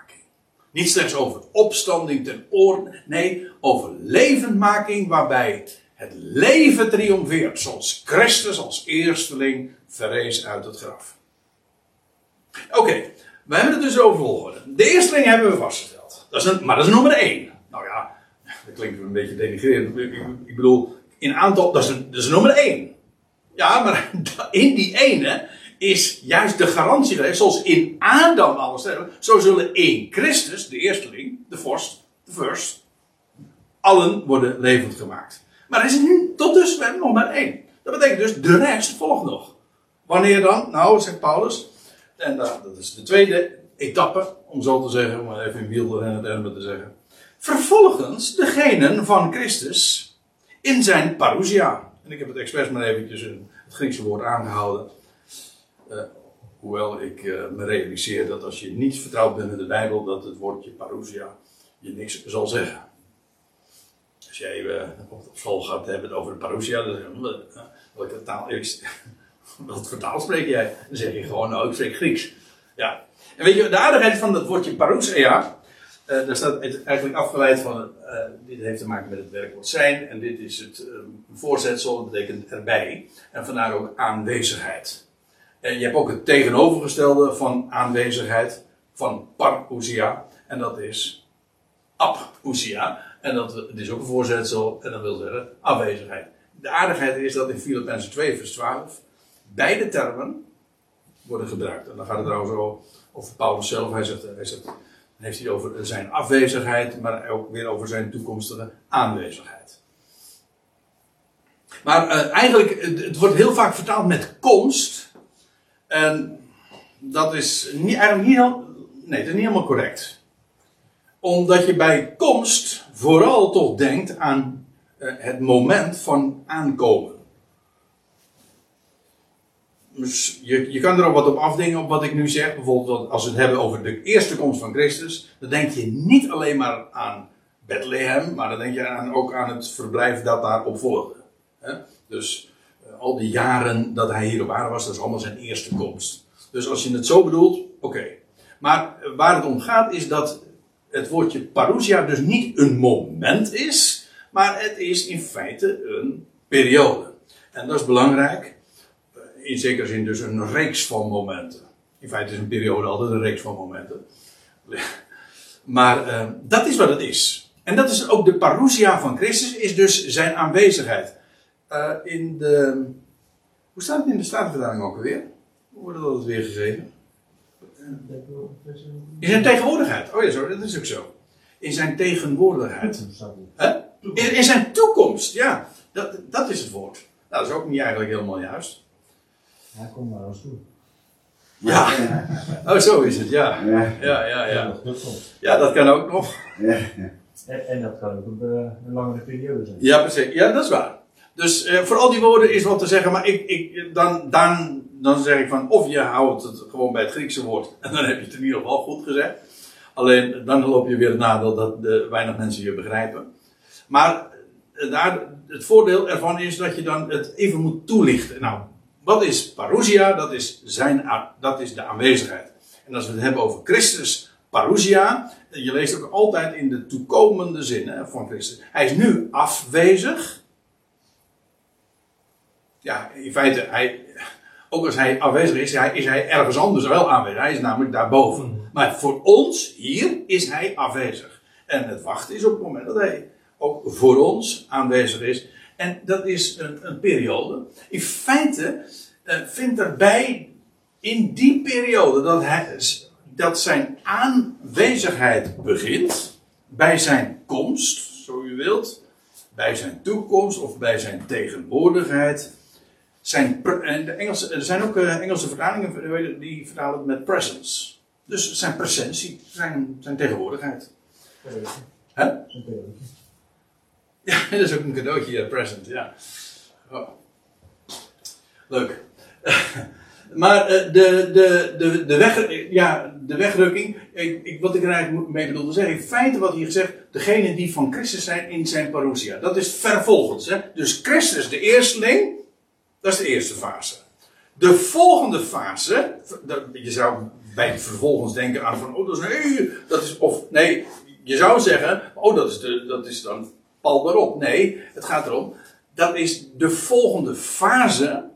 Niet slechts over opstanding ten oor. Nee, over levendmaking waarbij het leven triomfeert, zoals Christus als eersteling verrees uit het graf. Oké, we hebben het dus over volgorde. De eersteling hebben we vastgesteld. Dat is een, maar dat is nummer één. Nou ja, dat klinkt een beetje denigrerend. Ik, bedoel, in aantal, dat is, dat is nummer één. Ja, maar in die ene is juist de garantie geweest, zoals in Adam alle sterven, zo zullen in Christus, de eersteling, de vorst, de first, allen worden levend gemaakt. Maar er is nu tot dusver nog maar één. Dat betekent dus, de rest volgt nog. Wanneer dan? Nou, zegt Paulus, en dat, dat is de tweede etappe, om zo te zeggen, om even in wielrennen termen te zeggen. Vervolgens degenen van Christus in zijn parousia. En ik heb het expres maar eventjes het Griekse woord aangehouden. Uh, hoewel ik uh, me realiseer dat als je niet vertrouwd bent in de Bijbel, dat het woordje parousia je niks zal zeggen. Als jij uh, op school gaat hebben het over de parousia, dan zeg je, welke taal is Wat voor taal spreek jij? Dan zeg je gewoon, nou, ik spreek Grieks. Ja. En weet je, de aardigheid van het woordje parousia, uh, daar staat het eigenlijk afgeleid van, uh, dit heeft te maken met het werkwoord zijn, en dit is het uh, voorzetsel, dat betekent erbij, en vandaar ook aanwezigheid. En je hebt ook het tegenovergestelde van aanwezigheid, van parousia, en dat is apousia, en dat is ook een voorzetsel, en dat wil zeggen afwezigheid. De aardigheid is dat in Filippenzen 2 vers 12 beide termen worden gebruikt. En dan gaat het trouwens over Paulus zelf, hij zegt, hij zegt heeft hij over zijn afwezigheid, maar ook weer over zijn toekomstige aanwezigheid. Maar uh, eigenlijk, het wordt heel vaak vertaald met komst. En dat is niet, eigenlijk niet, nee, dat is niet helemaal correct. Omdat je bij komst vooral toch denkt aan uh, het moment van aankomen. Dus je, je kan er ook wat op afdingen op wat ik nu zeg. Bijvoorbeeld als we het hebben over de eerste komst van Christus. Dan denk je niet alleen maar aan Bethlehem. Maar dan denk je aan, ook aan het verblijf dat daarop volgde. Dus uh, al die jaren dat hij hier op aarde was. Dat is allemaal zijn eerste komst. Dus als je het zo bedoelt, oké. Maar waar het om gaat is dat het woordje parousia dus niet een moment is. Maar het is in feite een periode. En dat is belangrijk in zekere zin dus een reeks van momenten. In feite is een periode altijd een reeks van momenten. Maar uh, dat is wat het is. En dat is ook de parousia van Christus, is dus zijn aanwezigheid. Uh, in de. Hoe staat het in de Statenvertaling ook alweer? Hoe wordt dat weer gegeven? In zijn tegenwoordigheid. Oh ja, zo, dat is ook zo. In zijn tegenwoordigheid. Huh? In, in, zijn toekomst, ja. Dat, dat is het woord. Nou, dat is ook niet eigenlijk helemaal juist. Hij komt naar ons toe. Ja, oh zo is het, ja. Ja, ja, ja. Ja, ja dat kan ook nog. En, en dat kan ook een, eh, een langere periode zijn. Ja, precies. Ja, dat is waar. Dus eh, voor al die woorden is wat te zeggen, maar ik, ik, dan, dan, dan zeg ik van, of je houdt het gewoon bij het Griekse woord, en dan heb je het in ieder geval goed gezegd. Alleen, dan loop je weer het nadeel dat de, weinig mensen je begrijpen. Maar eh, daar, het voordeel ervan is dat je dan het even moet toelichten. Nou, wat is parousia? Dat is, zijn, dat is de aanwezigheid. En als we het hebben over Christus parousia, je leest ook altijd in de toekomende zin van Christus. Hij is nu afwezig. Ja, in feite, hij, ook als hij afwezig is, hij, is hij ergens anders wel aanwezig. Hij is namelijk daarboven. Mm. Maar voor ons hier is hij afwezig. En het wachten is op het moment dat hij ook voor ons aanwezig is. En dat is een, een periode. In feite uh, vindt erbij in die periode dat, hij, dat zijn aanwezigheid begint. Bij zijn komst, zo u wilt. Bij zijn toekomst of bij zijn tegenwoordigheid. Zijn, en de Engelse, er zijn ook uh, Engelse vertalingen die vertalen het met presence. Dus zijn presentie, zijn, zijn tegenwoordigheid. Hè? Ja, dat is ook een cadeautje, uh, present, ja. Oh. Leuk. maar uh, de, de, de, de, weg, ja, de wegrukking, ik, ik, wat ik er eigenlijk mee bedoel te zeggen, in feite wat hier gezegd, degene die van Christus zijn in zijn parousia. Dat is vervolgens. Hè? Dus Christus, de eersteling, dat is de eerste fase. De volgende fase, je zou bij vervolgens denken aan van, oh dat is, nee, dat is, of nee, je zou zeggen, oh dat is, de, dat is dan pal erop. Nee, het gaat erom, dat is de volgende fase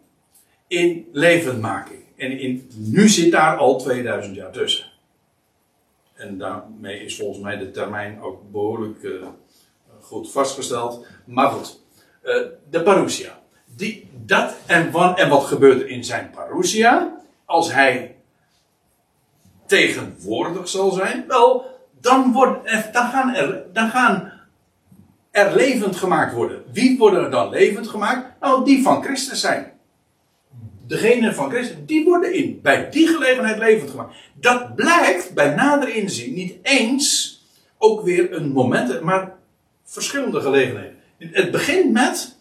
in levendmaking. En in, nu zit daar al 2000 jaar tussen. En daarmee is volgens mij de termijn ook behoorlijk uh, goed vastgesteld. Maar goed, uh, de parousia. Die, dat en, en wat gebeurt er in zijn parousia? als hij tegenwoordig zal zijn, wel, dan, wordt, dan, gaan er, dan gaan er levend gemaakt worden. Wie worden er dan levend gemaakt? Nou, die van Christus zijn. Degene van Christus, die worden in, bij die gelegenheid levend gemaakt. Dat blijkt bij nader inzien niet eens ook weer een moment, maar verschillende gelegenheden. Het begint met,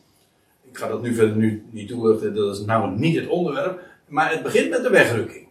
ik ga dat nu verder nu niet toelichten, dat is nou niet het onderwerp, maar het begint met de wegrukking.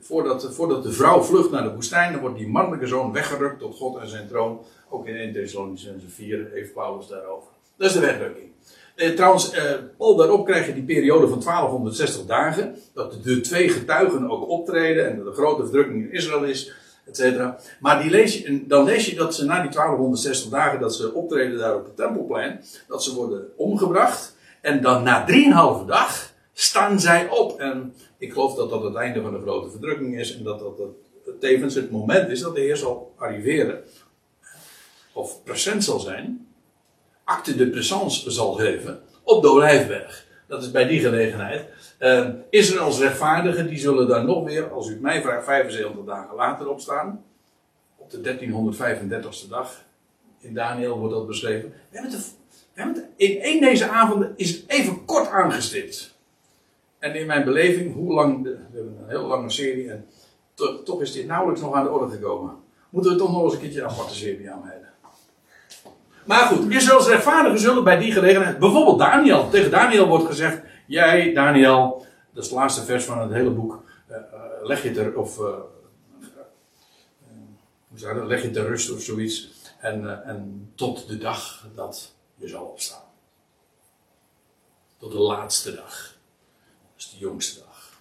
Voordat, voordat de vrouw vlucht naar de woestijn, dan wordt die mannelijke zoon weggerukt tot God en zijn troon. Ook in 1 Thessalonicense 4 heeft Paulus daarover. Dat is de wegrukking. Eh, trouwens, eh, al daarop krijg je die periode van 1260 dagen. Dat de twee getuigen ook optreden en dat de grote verdrukking in Israël is, et Maar die lees je, dan lees je dat ze na die 1260 dagen dat ze optreden daar op het Tempelplein, dat ze worden omgebracht. En dan na 3,5 dag staan zij op. En ik geloof dat dat het einde van de grote verdrukking is en dat dat het, tevens het moment is dat de Heer zal arriveren. Of present zal zijn acte de présence zal geven op de Olijfberg. Dat is bij die gelegenheid. Uh, Israëls rechtvaardigen, die zullen daar nog weer, als u het mij vraagt, 75 dagen later opstaan. Op de 1335ste dag. In Daniel wordt dat beschreven. We hebben het, we hebben het in één deze avonden is het even kort aangestipt. En in mijn beleving, hoe lang, we hebben een hele lange serie en toch is dit nauwelijks nog aan de orde gekomen. Moeten we toch nog eens een keertje een aparte serie aanwijden. Maar goed, Israëls rechtvaardigen zullen bij die gelegenheid, bijvoorbeeld Daniel, tegen Daniel wordt gezegd: Jij, Daniel, dat is het laatste vers van het hele boek, uh, leg je ter, of, uh, zou dat, leg je ter rust of zoiets. En, en tot de dag dat je zal opstaan. Tot de laatste dag. Jongste dag.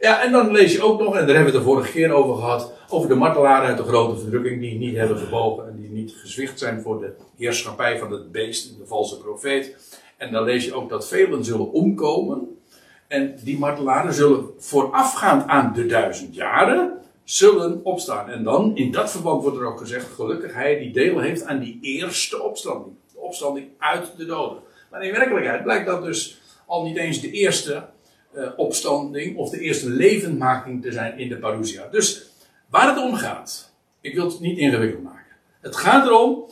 Ja, en dan lees je ook nog, en daar hebben we het de vorige keer over gehad, over de martelaren uit de grote verdrukking die niet hebben gebogen en die niet gezwicht zijn voor de heerschappij van het beest, de valse profeet. En dan lees je ook dat velen zullen omkomen. En die martelaren zullen voorafgaand aan de duizend jaren zullen opstaan. En dan, in dat verband wordt er ook gezegd, gelukkig hij die deel heeft aan die eerste opstanding. De opstanding uit de doden. Maar in werkelijkheid blijkt dat dus al niet eens de eerste uh, opstanding of de eerste levendmaking te zijn in de parousia. Dus waar het om gaat, ik wil het niet ingewikkeld maken. Het gaat erom,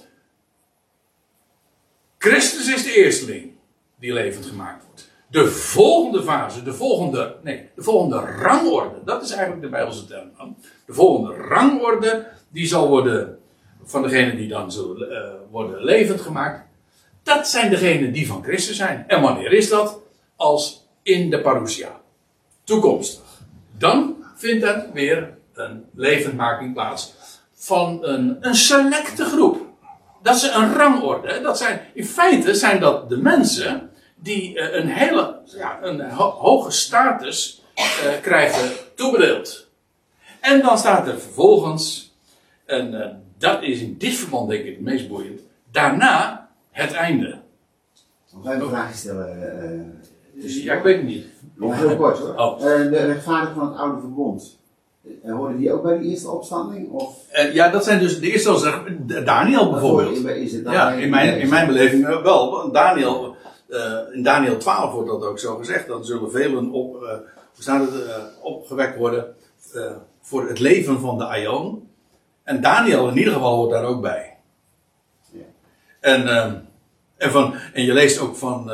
Christus is de eersteling die levend gemaakt wordt. De volgende fase, de volgende, nee, de volgende rangorde, dat is eigenlijk de Bijbelse term. De volgende rangorde, die zal worden van degenen die dan zullen uh, worden levend gemaakt. Dat zijn degenen die van Christus zijn. En wanneer is dat? Als in de parousia. Toekomstig. Dan vindt er weer een levendmaking plaats van een, een selecte groep. Dat is een rangorde. Dat zijn, in feite zijn dat de mensen die eh, een hele ja, een hoge status uh, krijgen toebedeeld. En dan staat er vervolgens, en uh, dat is in dit verband denk ik het meest boeiend, daarna het einde. Nog even een vraag stellen. Dus, ja, ik weet het niet. Nog heel kort hoor. Oh. Uh, de rechtvaardigen van het oude verbond. Uh, hoorden die ook bij de eerste opstanding? Of? Uh, ja, dat zijn dus de eerste, Daniel bijvoorbeeld. Is het ja, in mijn, in mijn beleving wel. Daniel, in Daniel 12 wordt dat ook zo gezegd. Dan zullen velen op, hoe staat het, opgewekt worden voor het leven van de Aion. En Daniel in ieder geval hoort daar ook bij. Ja. En, en, van, en je leest ook van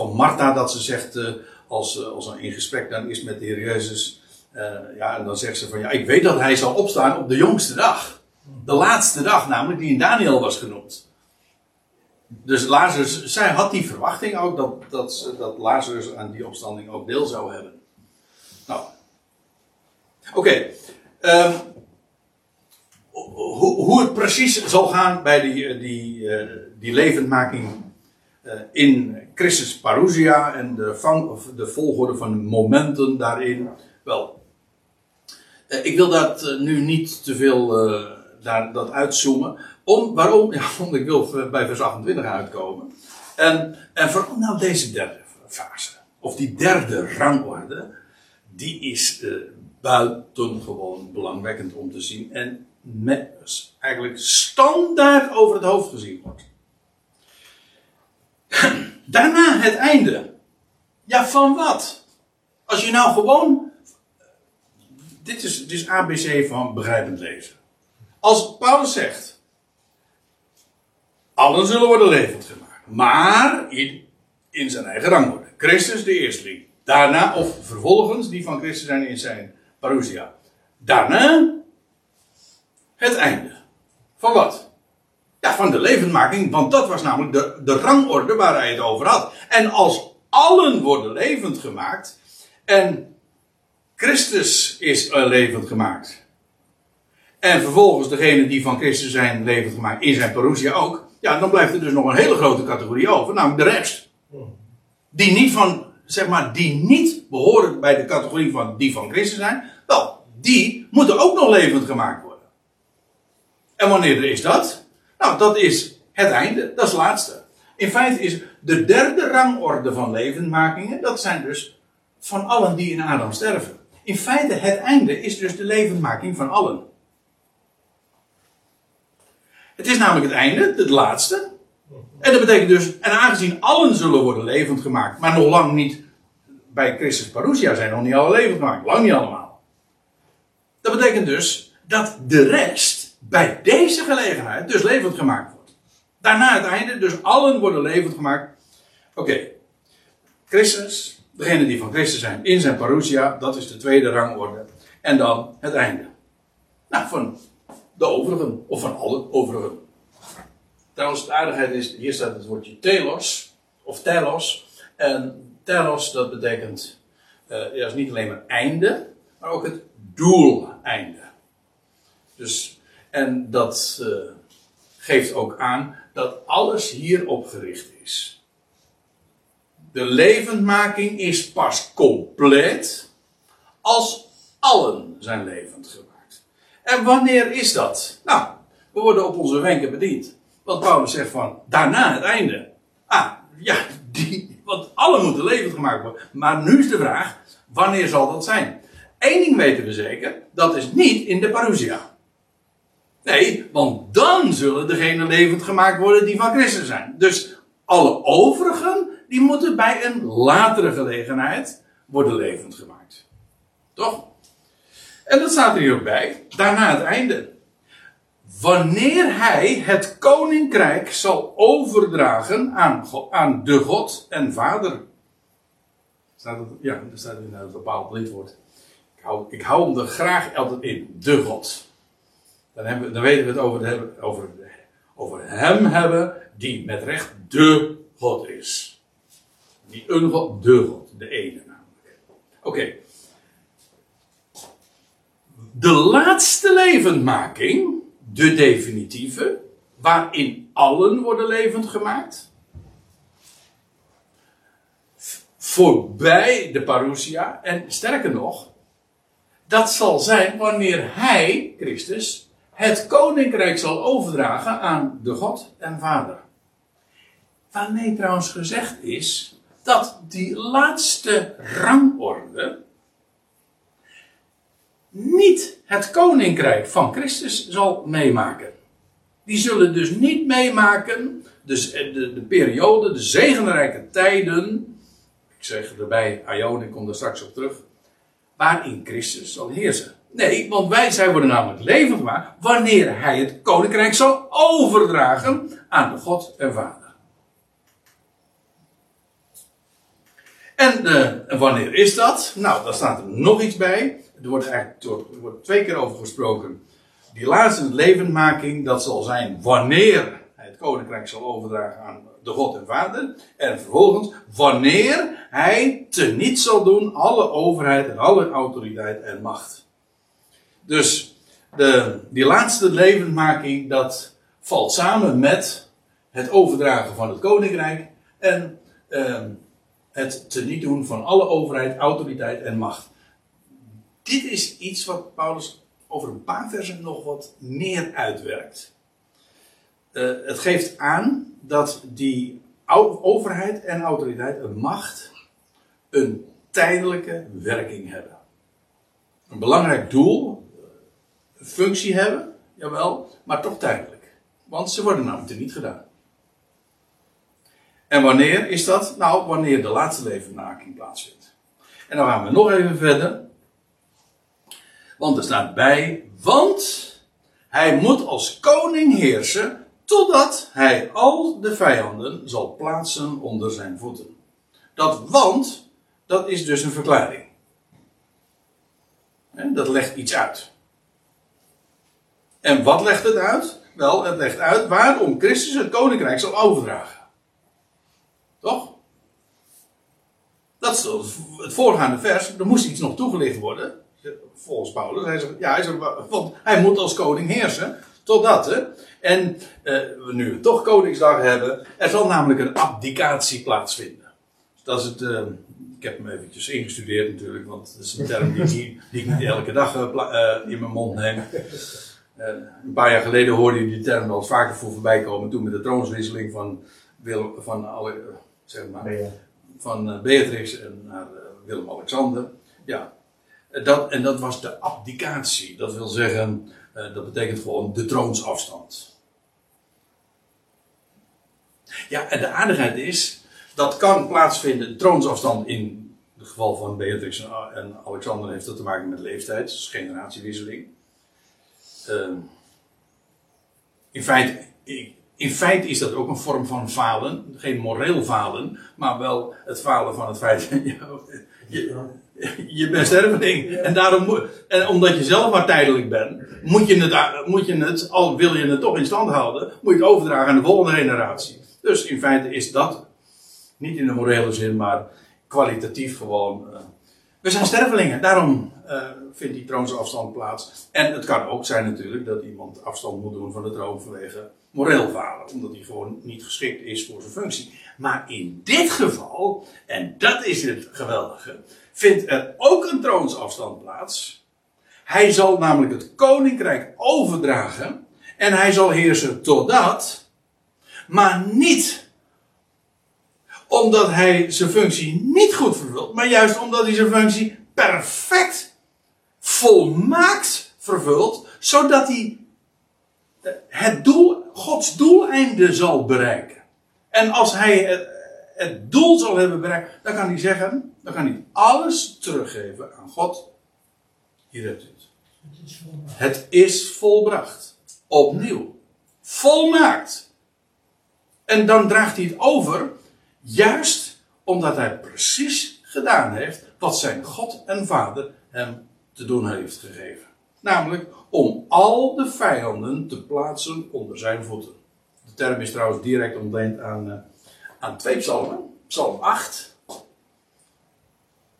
van Martha dat ze zegt, uh, als, uh, als er in gesprek dan is met de Heer Jezus, uh, ja, en dan zegt ze van ja, ik weet dat hij zal opstaan op de jongste dag. De laatste dag namelijk, die in Daniel was genoemd. Dus Lazarus, zij had die verwachting ook dat, dat, dat Lazarus aan die opstanding ook deel zou hebben. Nou, oké. Um, hoe, hoe het precies zal gaan bij die, die, die levendmaking in Christus parousia en de, vang, de volgorde van momenten daarin. Wel, uh, ik wil dat uh, nu niet te veel daar, dat uitzoomen. Om, waarom? Ja, want ik wil bij vers 28 uitkomen. En, en vooral nou deze derde fase, of die derde rangorde, die is buitengewoon belangwekkend om te zien en met, eigenlijk standaard over het hoofd gezien wordt. Daarna het einde. Ja, van wat? Als je nou gewoon. Dit is, dit is ABC van begrijpend lezen. Als Paulus zegt. Allen zullen worden levend gemaakt. Maar in, in zijn eigen rangorde. Christus de eerste. Daarna, of vervolgens, die van Christus zijn in zijn parousia. Daarna het einde. Van wat? Ja, van de levendmaking, want dat was namelijk de, de rangorde waar hij het over had. En als allen worden levend gemaakt, en Christus is levend gemaakt, en vervolgens degene die van Christus zijn levend gemaakt in zijn parousia ook, ja, dan blijft er dus nog een hele grote categorie over, namelijk de rest. Die niet van, zeg maar, die niet behoren bij de categorie van die van Christus zijn, wel, die moeten ook nog levend gemaakt worden. En wanneer is dat? Nou, dat is het einde, dat is het laatste. In feite is de derde rangorde van levendmakingen, dat zijn dus van allen die in Adam sterven. In feite, het einde is dus de levendmaking van allen. Het is namelijk het einde, het laatste. En dat betekent dus, en aangezien allen zullen worden levend gemaakt, maar nog lang niet bij Christus Parousia zijn nog niet alle levend gemaakt, lang niet allemaal. Dat betekent dus dat de rest bij deze gelegenheid dus levend gemaakt wordt. Daarna het einde, dus allen worden levend gemaakt. Oké, Christus, degene die van Christus zijn in zijn parousia, dat is de tweede rangorde. En dan het einde. Nou, van de overigen, of van alle overigen. Trouwens, de aardigheid is, hier staat het woordje telos, of telos. En telos, dat betekent, uh, dat is niet alleen maar einde, maar ook het doeleinde. Dus en dat uh, geeft ook aan dat alles hierop gericht is. De levendmaking is pas compleet als allen zijn levend gemaakt. En wanneer is dat? Nou, we worden op onze wenken bediend. Want Paulus zegt van, daarna het einde. Ah, ja, die, want allen moeten levend gemaakt worden. Maar nu is de vraag, wanneer zal dat zijn? Eén ding weten we zeker, dat is niet in de parousia. Nee, want dan zullen degenen levend gemaakt worden die van Christus zijn. Dus alle overigen, die moeten bij een latere gelegenheid worden levend gemaakt. Toch? En dat staat er hier ook bij. Daarna het einde. Wanneer hij het koninkrijk zal overdragen aan, aan de God en Vader. Ja, daar staat er een bepaald lidwoord. Ik hou, ik hou hem er graag altijd in. De God. Dan, hebben, dan weten we het over, over, over hem hebben die met recht de God is. Niet een God, de God, de ene namelijk. Oké. De laatste levendmaking, de definitieve, waarin allen worden levend gemaakt. Voorbij de parousia. En sterker nog, dat zal zijn wanneer hij, Christus, het koninkrijk zal overdragen aan de God en Vader. Waarmee trouwens gezegd is dat die laatste rangorde niet het koninkrijk van Christus zal meemaken. Die zullen dus niet meemaken dus de, de periode, de zegenrijke tijden, ik zeg erbij, Aion, ik kom daar straks op terug, waarin Christus zal heersen. Nee, want wij zijn worden namelijk levend gemaakt wanneer hij het koninkrijk zal overdragen aan de God en Vader. En uh, wanneer is dat? Nou, daar staat er nog iets bij. Er wordt eigenlijk er wordt twee keer over gesproken. Die laatste levendmaking, dat zal zijn wanneer hij het koninkrijk zal overdragen aan de God en Vader. En vervolgens, wanneer hij teniet zal doen alle overheid en alle autoriteit en macht. Dus de, die laatste levendmaking, dat valt samen met het overdragen van het koninkrijk en uh, het teniet doen van alle overheid, autoriteit en macht. Dit is iets wat Paulus over een paar versen nog wat meer uitwerkt. Uh, het geeft aan dat die overheid en autoriteit, een macht, een tijdelijke werking hebben. Een belangrijk doel functie hebben, jawel, maar toch tijdelijk. Want ze worden namelijk niet gedaan. En wanneer is dat? Nou, wanneer de laatste levendmaking plaatsvindt. En dan gaan we nog even verder. Want er staat bij, want hij moet als koning heersen totdat hij al de vijanden zal plaatsen onder zijn voeten. Dat want, dat is dus een verklaring. Dat legt iets uit. En wat legt het uit? Wel, het legt uit waarom Christus het koninkrijk zal overdragen. Toch? Dat is het voorgaande vers. Er moest iets nog toegelicht worden. Volgens Paulus. Hij zegt, ja, hij want hij moet als koning heersen. Totdat, hè. En eh, we nu toch Koningsdag hebben. Er zal namelijk een abdicatie plaatsvinden. Dat is het. Uh, ik heb hem eventjes ingestudeerd natuurlijk. Want dat is een term die, die, ik niet elke dag uh, in mijn mond neem. Een paar jaar geleden hoorde je die term wel vaker voor voorbij komen. Toen met de troonswisseling van, van, alle, zeg maar, van Beatrix en naar Willem-Alexander. Ja, dat, en dat was de abdicatie. Dat wil zeggen, dat betekent gewoon de troonsafstand. Ja, en de aardigheid is, dat kan plaatsvinden, de troonsafstand in het geval van Beatrix en Alexander heeft dat te maken met leeftijd, dus generatiewisseling. Uh, in feite, in feite is dat ook een vorm van falen. Geen moreel falen, maar wel het falen van het feit. je, je bent sterveling. En daarom en omdat je zelf maar tijdelijk bent, moet je, het, moet je het, al wil je het toch in stand houden, moet je het overdragen aan de volgende generatie. Dus in feite is dat, niet in de morele zin, maar kwalitatief gewoon. Uh, we zijn stervelingen, daarom uh, vindt die troonsafstand plaats. En het kan ook zijn natuurlijk dat iemand afstand moet doen van de troon vanwege moreel falen, omdat hij gewoon niet geschikt is voor zijn functie. Maar in dit geval, en dat is het geweldige, vindt er ook een troonsafstand plaats. Hij zal namelijk het koninkrijk overdragen en hij zal heersen totdat, maar niet omdat hij zijn functie niet goed vervult, maar juist omdat hij zijn functie perfect, volmaakt vervult, zodat hij het doel, Gods doeleinde zal bereiken. En als hij het doel zal hebben bereikt, dan kan hij zeggen, dan kan hij alles teruggeven aan God. Hier hebt u het. Het is volbracht. Opnieuw. Volmaakt. En dan draagt hij het over, juist omdat hij precies gedaan heeft wat zijn God en Vader hem te doen heeft gegeven. Namelijk om al de vijanden te plaatsen onder zijn voeten. De term is trouwens direct ontleend aan, uh, aan twee psalmen. Psalm 8,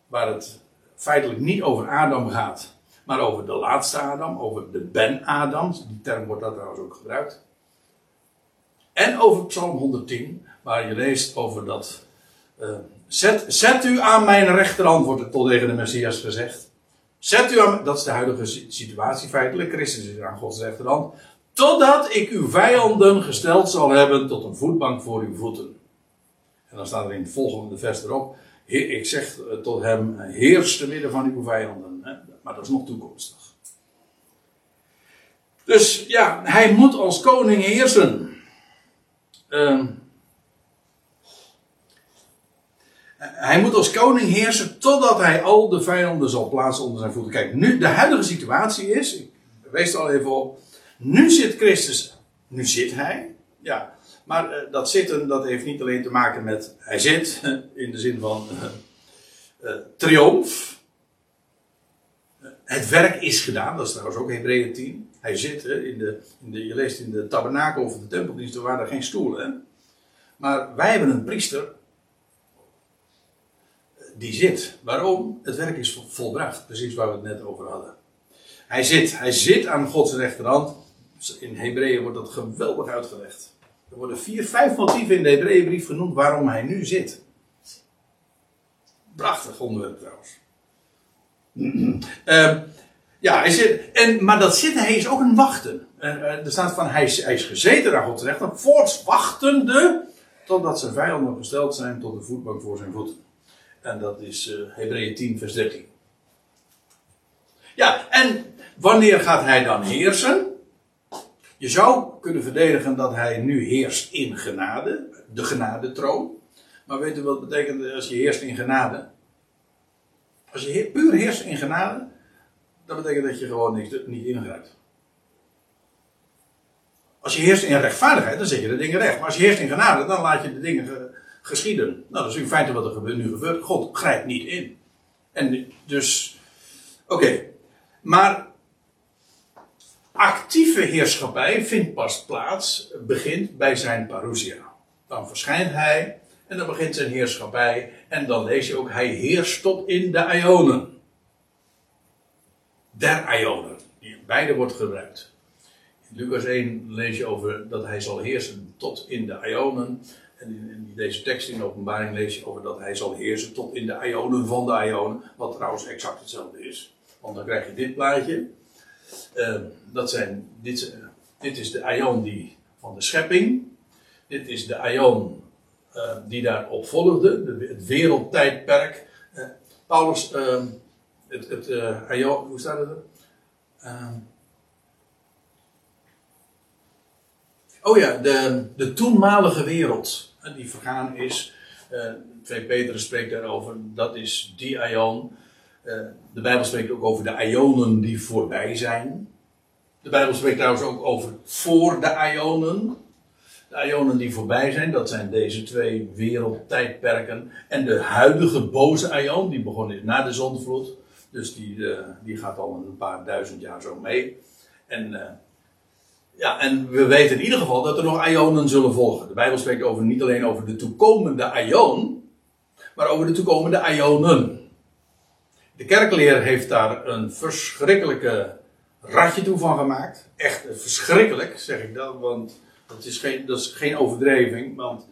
waar het feitelijk niet over Adam gaat, maar over de laatste Adam, over de Ben-Adam. Die term wordt daar trouwens ook gebruikt. En over Psalm 110, waar je leest over dat. Uh, zet, zet u aan mijn rechterhand, wordt het tot tegen de Messias gezegd. Zet u aan, dat is de huidige situatie feitelijk. Christus is aan Gods rechterhand. Totdat ik uw vijanden gesteld zal hebben tot een voetbank voor uw voeten. En dan staat er in het volgende vers erop. Ik zeg tot hem, heers te midden van uw vijanden. Maar dat is nog toekomstig. Dus ja, hij moet als koning heersen. Uh, hij moet als koning heersen totdat hij al de vijanden zal plaatsen onder zijn voeten. Kijk, nu de huidige situatie is, ik wees er al even op, nu zit Christus, nu zit hij, ja, maar uh, dat zitten, dat heeft niet alleen te maken met hij zit, in de zin van uh, uh, triomf. Het werk is gedaan, dat is trouwens ook Hebreeën 10. Hij zit, in de, in de, je leest in de tabernakel of de tempeldienst, er waren er geen stoelen. Maar wij hebben een priester die zit. Waarom? Het werk is volbracht, precies waar we het net over hadden. Hij zit, hij zit aan Gods rechterhand. In Hebreeën wordt dat geweldig uitgelegd. Er worden vier, vijf motieven in de Hebreeënbrief genoemd waarom hij nu zit. Prachtig onderwerp trouwens. uh, ja, hij zit, en, maar dat zitten, hij is ook een wachten. Uh, er staat van, hij is, gezeten aan Gods rechter, voorts wachtende, totdat zijn vijanden gesteld zijn tot de voetbank voor zijn voeten. En dat is uh, Hebreeën 10, vers 13. Ja, en wanneer gaat hij dan heersen? Je zou kunnen verdedigen dat hij nu heerst in genade, de genadetroon. Maar weet u wat het betekent als je heerst in genade? Als je puur heerst in genade, dat betekent dat je gewoon niks, niet ingrijpt. Als je heerst in rechtvaardigheid, dan zet je de dingen recht. Maar als je heerst in genade, dan laat je de dingen geschieden. Nou, dat is in feite wat er nu gebeurt. God grijpt niet in. En dus, oké. Maar actieve heerschappij vindt pas plaats, begint bij zijn parousia. Dan verschijnt hij en dan begint zijn heerschappij. En dan lees je ook, hij heerst tot in de Ionen. Der Ionen. Beide wordt gebruikt. In Lucas 1 lees je over dat hij zal heersen tot in de Ionen. En in, deze tekst in de openbaring lees je over dat hij zal heersen tot in de Ionen van de Ionen. Wat trouwens exact hetzelfde is. Want dan krijg je dit plaatje. Uh, dat zijn, dit, dit is de Ion die, van de schepping. Dit is de Ion uh, die daarop volgde, de, het wereldtijdperk. Uh, Paulus, ehm, het, het Ion, hoe staat het? Ehm, oh ja, de, de toenmalige wereld die vergaan is. Uh, 2 Petrus spreekt daarover, dat is die Ion. Uh, de Bijbel spreekt ook over de Ionen die voorbij zijn. De Bijbel spreekt trouwens ook over voor de Ionen. De Ionen die voorbij zijn, dat zijn deze twee wereldtijdperken. En de huidige boze Ion, die begonnen is na de zondvloed. Dus die, uh, die gaat al een paar duizend jaar zo mee. En, ja, en we weten in ieder geval dat er nog Ionen zullen volgen. De Bijbel spreekt over, niet alleen over de toekomende Ion, maar over de toekomende Ionen. De kerkleer heeft daar een verschrikkelijke ratje toe van gemaakt. Echt verschrikkelijk, zeg ik dat, want dat is geen, dat is geen overdrijving, want,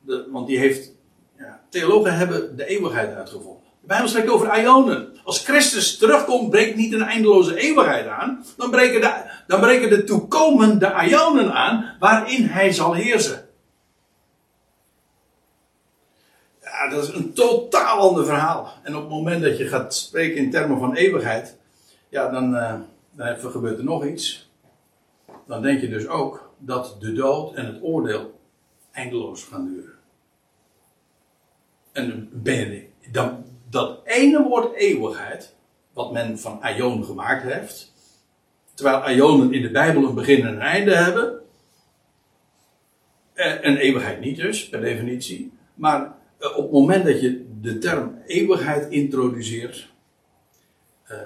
de, want die heeft, ja, theologen hebben de eeuwigheid uitgevonden. De Bijbel spreekt over ionen. Als Christus terugkomt, breekt niet een eindeloze eeuwigheid aan, dan breken de, dan breken de toekomende ionen aan, waarin hij zal heersen. Ja, dat is een totaal ander verhaal. En op het moment dat je gaat spreken in termen van eeuwigheid, ja, dan, uh, dan gebeurt er nog iets. Dan denk je dus ook dat de dood en het oordeel eindeloos gaan duren. En ben dan, dat ene woord eeuwigheid, wat men van Aion gemaakt heeft, terwijl Aionen in de Bijbel een begin en een einde hebben, eh, een eeuwigheid niet dus, per definitie, maar eh, op het moment dat je de term eeuwigheid introduceert, uh,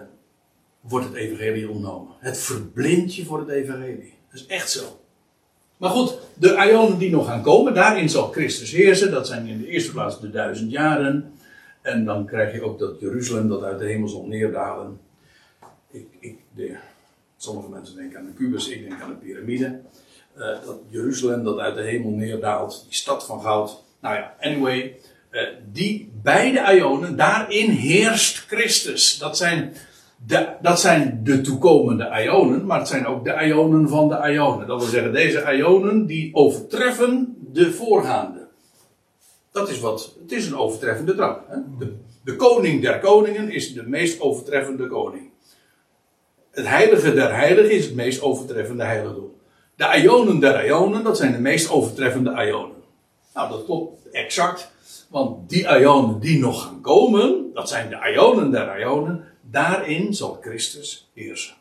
wordt het evangelie ontnomen. Het verblindt je voor het evangelie. Dat is echt zo. Maar goed, de Ionen die nog gaan komen, daarin zal Christus heersen. Dat zijn in de eerste plaats de duizend jaren. En dan krijg je ook dat Jeruzalem dat uit de hemel zal neerdalen. Ik, ik, de, sommige mensen denken aan de kubus, ik denk aan de piramide. Uh, dat Jeruzalem dat uit de hemel neerdaalt, die stad van goud. Nou ja, anyway, uh, die beide Ionen, daarin heerst Christus. Dat zijn de, dat zijn de toekomende ionen, maar het zijn ook de ionen van de ionen. Dat wil zeggen, deze ionen die overtreffen de voorgaande. Dat is wat, het is een overtreffende trap. Hè? De, de koning der koningen is de meest overtreffende koning. Het heilige der heiligen is het meest overtreffende heiligdom. De ionen der ionen, dat zijn de meest overtreffende ionen. Nou, dat klopt exact. Want die ionen die nog gaan komen, dat zijn de ionen der ionen, Daarin zal Christus heersen.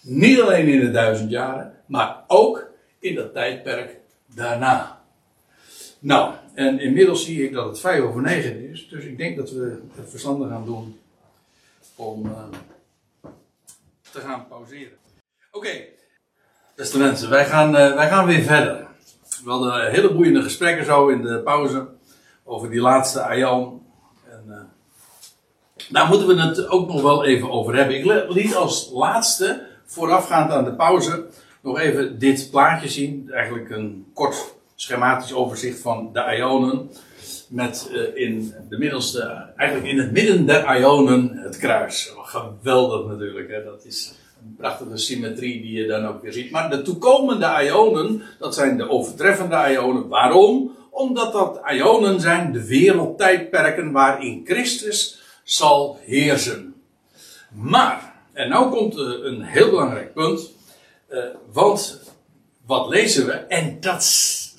Niet alleen in de duizend jaren, maar ook in dat tijdperk daarna. Nou, en inmiddels zie ik dat het vijf over negen is, dus ik denk dat we het verstandig gaan doen om uh, te gaan pauzeren. Oké, beste mensen, wij gaan, uh, wij gaan weer verder. We hadden hele boeiende gesprekken zo in de pauze over die laatste Ayan. En, uh, daar moeten we het ook nog wel even over hebben. Ik liet als laatste, voorafgaand aan de pauze, nog even dit plaatje zien. Eigenlijk een kort schematisch overzicht van de ionen. Met uh, in de middelste, eigenlijk in het midden der ionen het kruis. Geweldig natuurlijk, hè? dat is een prachtige symmetrie die je dan ook weer ziet. Maar de toekomende ionen, dat zijn de overtreffende ionen. Waarom? Omdat dat ionen zijn de wereldtijdperken waarin Christus zal heersen. Maar, en nou komt een heel belangrijk punt, uh, want wat lezen we? En dat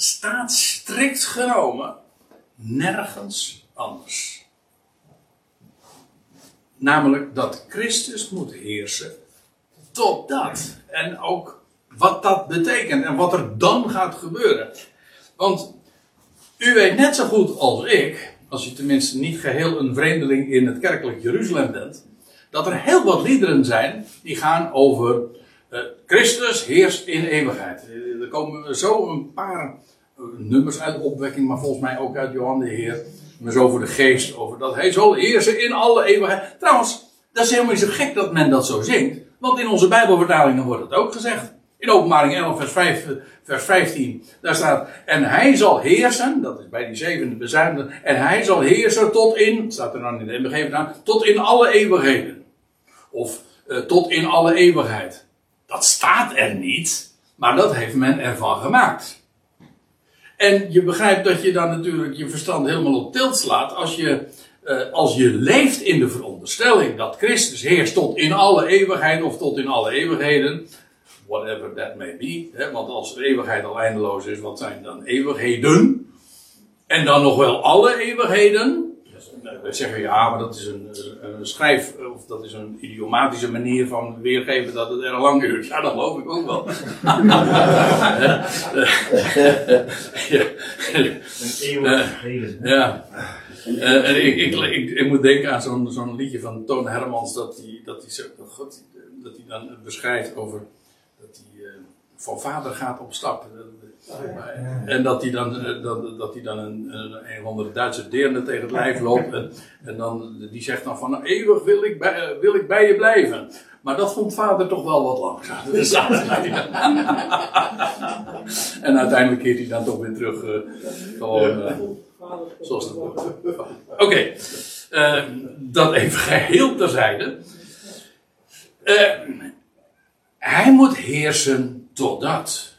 staat strikt genomen nergens anders. Namelijk dat Christus moet heersen totdat. En ook wat dat betekent en wat er dan gaat gebeuren. Want u weet net zo goed als ik, als je tenminste niet geheel een vreemdeling in het kerkelijk Jeruzalem bent, dat er heel wat liederen zijn die gaan over Christus heerst in eeuwigheid. Er komen zo een paar uh, nummers uit de opwekking, maar volgens mij ook uit Johan de Heer. Maar zo over de geest, over dat hij zal heersen in alle eeuwigheid. Trouwens, dat is helemaal niet zo gek dat men dat zo zingt. Want in onze Bijbelvertalingen wordt het ook gezegd. In openbaring 11 vers, 5, vers 15, daar staat, en hij zal heersen, dat is bij die zevende bezuinigde, en hij zal heersen tot in, staat er dan in de MBG aan, tot in alle eeuwigheden. Of tot in alle eeuwigheid. Dat staat er niet, maar dat heeft men ervan gemaakt. En je begrijpt dat je dan natuurlijk je verstand helemaal op tilt slaat als je, uh, als je leeft in de veronderstelling dat Christus heerst tot in alle eeuwigheid of tot in alle eeuwigheden. Whatever that may be. Hè, want als eeuwigheid al eindeloos is, wat zijn dan eeuwigheden? En dan nog wel alle eeuwigheden. We zeggen ja, maar dat is een, een, schrijf, of dat is een idiomatische manier van weergeven dat het erg lang duurt. Ja, dat geloof ik ook wel. Een Ja. Uh, ik, ik, moet denken aan zo'n liedje van Toon Hermans, dat hij dat God, dat dan beschrijft over dat hij uh, van vader gaat op stap. En dat hij dan, dat, dat hij dan een, een, een of andere Duitse deerne tegen het lijf loopt. En, en dan, die zegt dan van, nou, eeuwig wil ik, bij, wil ik bij je blijven. Maar dat vond vader toch wel wat langzaam. Dus en uiteindelijk keert hij dan toch weer terug. Uh, gewoon, uh, zoals het wordt. Oké, okay. uh, dat even geheel terzijde. hij moet heersen totdat.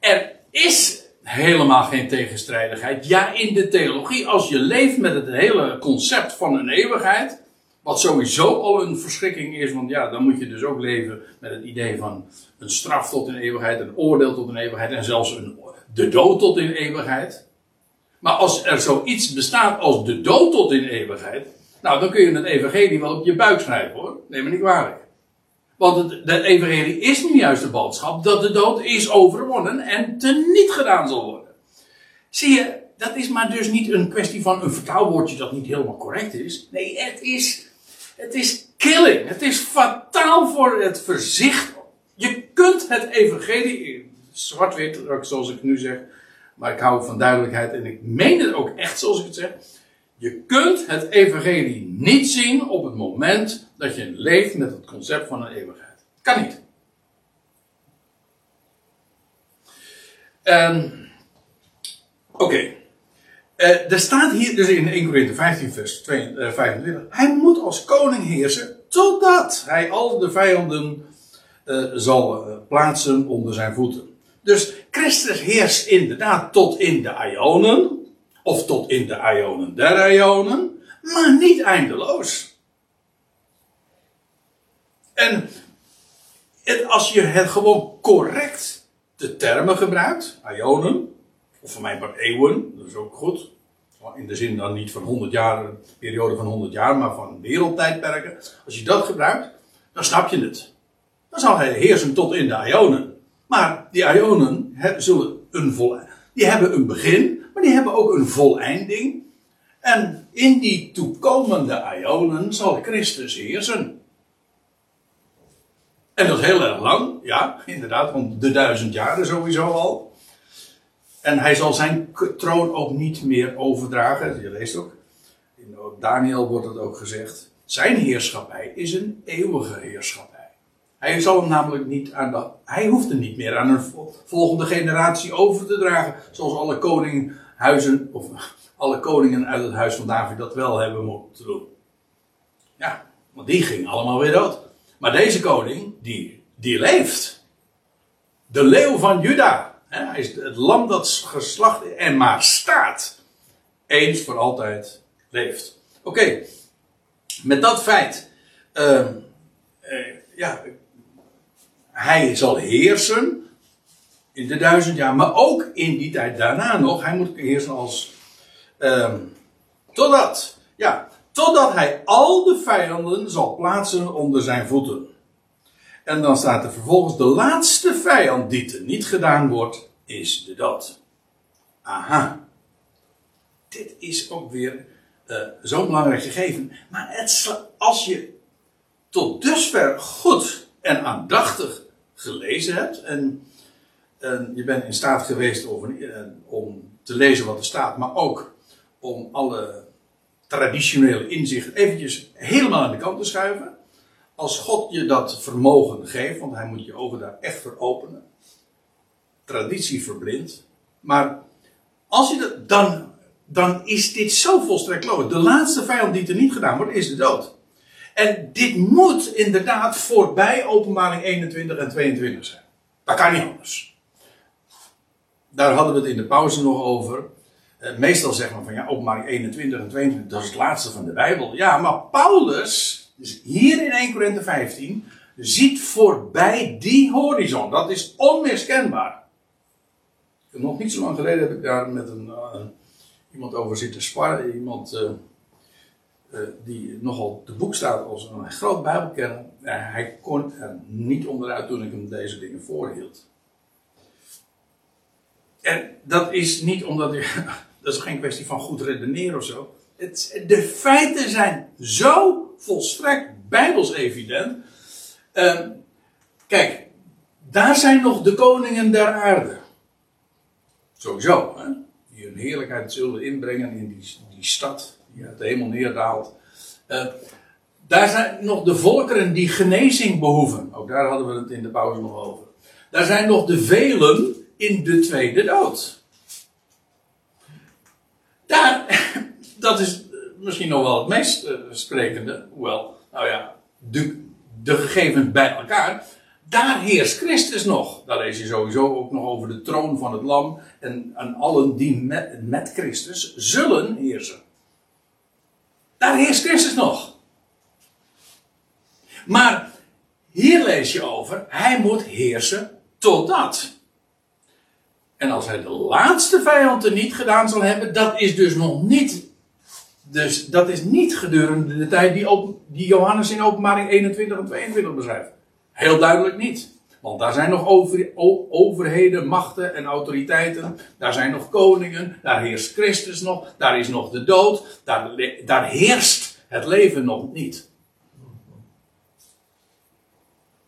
Er is helemaal geen tegenstrijdigheid. Ja, in de theologie, als je leeft met het hele concept van een eeuwigheid, wat sowieso al een verschrikking is, want ja, dan moet je dus ook leven met het idee van een straf tot in eeuwigheid, een oordeel tot in eeuwigheid en zelfs een, de dood tot in eeuwigheid. Maar als er zoiets bestaat als de dood tot in eeuwigheid, nou dan kun je het evangelie wel op je buik schrijven hoor, neem me niet kwalijk. Want het, evangelie is nu juist de boodschap dat de dood is overwonnen en teniet gedaan zal worden. Zie je, dat is maar dus niet een kwestie van een vertaalwoordje dat niet helemaal correct is. Nee, het is, het is killing. Het is fataal voor het verzicht. Je kunt het evangelie, zwart-wit, zoals ik nu zeg, maar ik hou van duidelijkheid en ik meen het ook echt zoals ik het zeg. Je kunt het evangelie niet zien op het moment dat je leeft met het concept van een eeuwigheid. Kan niet. Um, Oké. Okay. Uh, er staat hier dus in 1 Corinthië 15 vers 22, uh, 25. Hij moet als koning heersen totdat hij al de vijanden uh, zal eh, plaatsen onder zijn voeten. Dus Christus heerst inderdaad tot in de Ionen. Of tot in de Ionen der Ionen. Maar niet eindeloos. En als je het gewoon correct de termen gebruikt, Ionen, of voor mij maar eeuwen, dat is ook goed. In de zin dan niet van 100 jaar, een periode van 100 jaar, maar van wereldtijdperken. Als je dat gebruikt, dan snap je het. Dan zal hij heersen tot in de Ionen. Maar die Ionen zullen een vol, die hebben een begin, maar die hebben ook een voleinding. En in die toekomende Ionen zal Christus heersen. En dat is heel erg lang, ja, inderdaad, want de duizend jaren sowieso al. En hij zal zijn troon ook niet meer overdragen. Je leest ook. In Daniel wordt het ook gezegd. Zijn heerschappij is een eeuwige heerschappij. Hij zal hem namelijk niet aan de, hij hoeft hem niet meer aan een volgende generatie over te dragen. Zoals alle of alle koningen uit het huis van David dat wel hebben moeten doen. Ja, want die gingen allemaal weer dood. Maar deze koning, die, die leeft. De leeuw van Juda. Hij is het lam dat geslacht en maar staat. Eens voor altijd leeft. Oké, met dat feit. Uh, uh, ja, hij zal heersen in de duizend jaar, maar ook in die tijd daarna nog. Hij moet heersen als. Uh, totdat. Ja, Totdat hij al de vijanden zal plaatsen onder zijn voeten. En dan staat er vervolgens de laatste vijand die er niet gedaan wordt, is de dood. Aha. Dit is ook weer uh, zo'n belangrijk gegeven. Maar als je tot dusver goed en aandachtig gelezen hebt. En, en je bent in staat geweest om, om te lezen wat er staat. Maar ook om alle traditionele inzichten eventjes helemaal aan de kant te schuiven. Als God je dat vermogen geeft, want hij moet je ogen daar echt voor openen. Traditie verblindt. Maar als je dat, dan, dan is dit zo volstrekt logisch. De laatste vijand die er niet gedaan wordt, is de dood. En dit moet inderdaad voorbij openbaring 21 en 22 zijn. Dat kan niet anders. Daar hadden we het in de pauze nog over. Eh, meestal zeggen we van ja, openbaring 21 en 22, dat is het laatste van de Bijbel. Ja, maar Paulus, dus hier in 1 Korinthe 15, ziet voorbij die horizon. Dat is onmiskenbaar. Nog niet zo lang geleden heb ik daar met een, uh, iemand over zitten sparren. Iemand uh, die nogal te boek staat als een groot Bijbelkenner. hij kon er niet onderuit toen ik hem deze dingen voorhield. En dat is niet omdat ik. Dat is geen kwestie van goed redeneren of zo. Het, de feiten zijn zo volstrekt bijbels evident. Uh, kijk, daar zijn nog de koningen der aarde. Sowieso, hè? die hun heerlijkheid zullen inbrengen in die, die stad die uit de hemel neerdaalt. Uh, daar zijn nog de volkeren die genezing behoeven. Ook daar hadden we het in de pauze nog over. Daar zijn nog de velen in de tweede dood. Daar, dat is misschien nog wel het meest uh, sprekende. Hoewel, nou ja, de, de gegevens bij elkaar. Daar heerst Christus nog. Daar lees je sowieso ook nog over de troon van het Lam. En aan allen die met, met Christus zullen heersen. Daar heerst Christus nog. Maar hier lees je over, hij moet heersen totdat. En als hij de laatste vijanden niet gedaan zal hebben, dat is dus nog niet. Dus dat is niet gedurende de tijd die, die Johannes in openbaring 21 en 22 beschrijft. Heel duidelijk niet. Want daar zijn nog over, overheden, machten en autoriteiten. Daar zijn nog koningen. Daar heerst Christus nog. Daar is nog de dood. Daar, daar heerst het leven nog niet.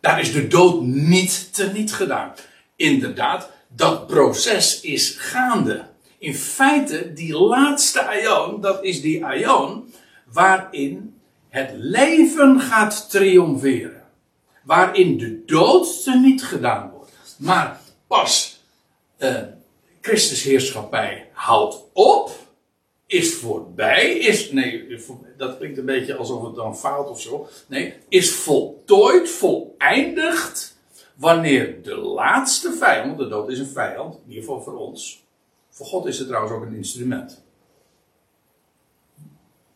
Daar is de dood niet teniet gedaan. Inderdaad, dat proces is gaande. In feite, die laatste aion, dat is die aion waarin het leven gaat triomferen. Waarin de dood niet gedaan wordt. Maar pas uh, Christus houdt op, is voorbij, is, nee, dat klinkt een beetje alsof het dan faalt of zo. Nee, is voltooid, voleindigd wanneer de laatste vijand, de dood is een vijand, in ieder geval voor ons. Voor God is het trouwens ook een instrument.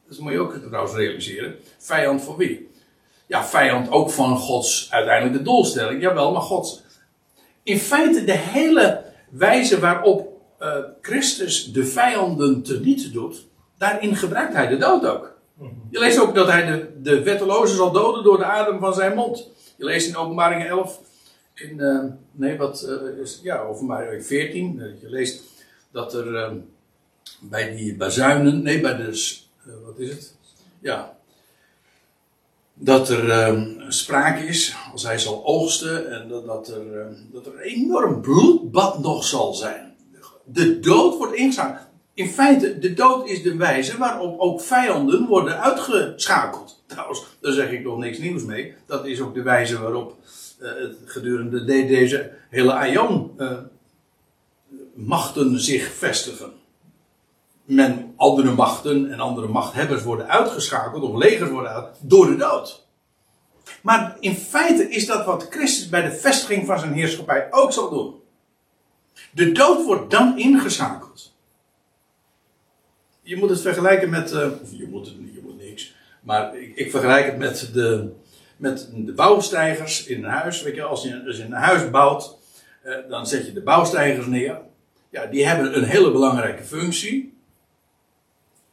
Dat moet je ook trouwens realiseren. Vijand voor wie? Ja, vijand ook van Gods uiteindelijke doelstelling. Jawel, maar God. In feite de hele wijze waarop uh, Christus de vijanden teniet doet, daarin gebruikt hij de dood ook. Mhm. Je leest ook dat hij de, de wettelozen zal doden door de adem van zijn mond. Je leest in openbaring 11 in, uh, nee, wat uh, is, ja, openbaring 14, uh, je leest dat er bij die bazuinen, nee, bij de, wat is het? Ja, dat er sprake is, als hij zal oogsten, en dat, dat, er, dat er een enorm bloedbad nog zal zijn. De dood wordt ingezet. In feite, de dood is de wijze waarop ook vijanden worden uitgeschakeld. Trouwens, daar zeg ik nog niks nieuws mee. Dat is ook de wijze waarop gedurende de, deze hele Aion uh, machten zich vestigen. Men, andere machten en andere machthebbers worden uitgeschakeld, of legers worden uit, door de dood. Maar in feite is dat wat Christus bij de vestiging van zijn heerschappij ook zal doen. De dood wordt dan ingeschakeld. Je moet het vergelijken met. Uh, je moet je moet niks. Maar ik, ik vergelijk het met de, met de bouwstijgers in een huis. Weet je, als je, als je een huis bouwt, eh, dan zet je de bouwstijgers neer. Ja, die hebben een hele belangrijke functie.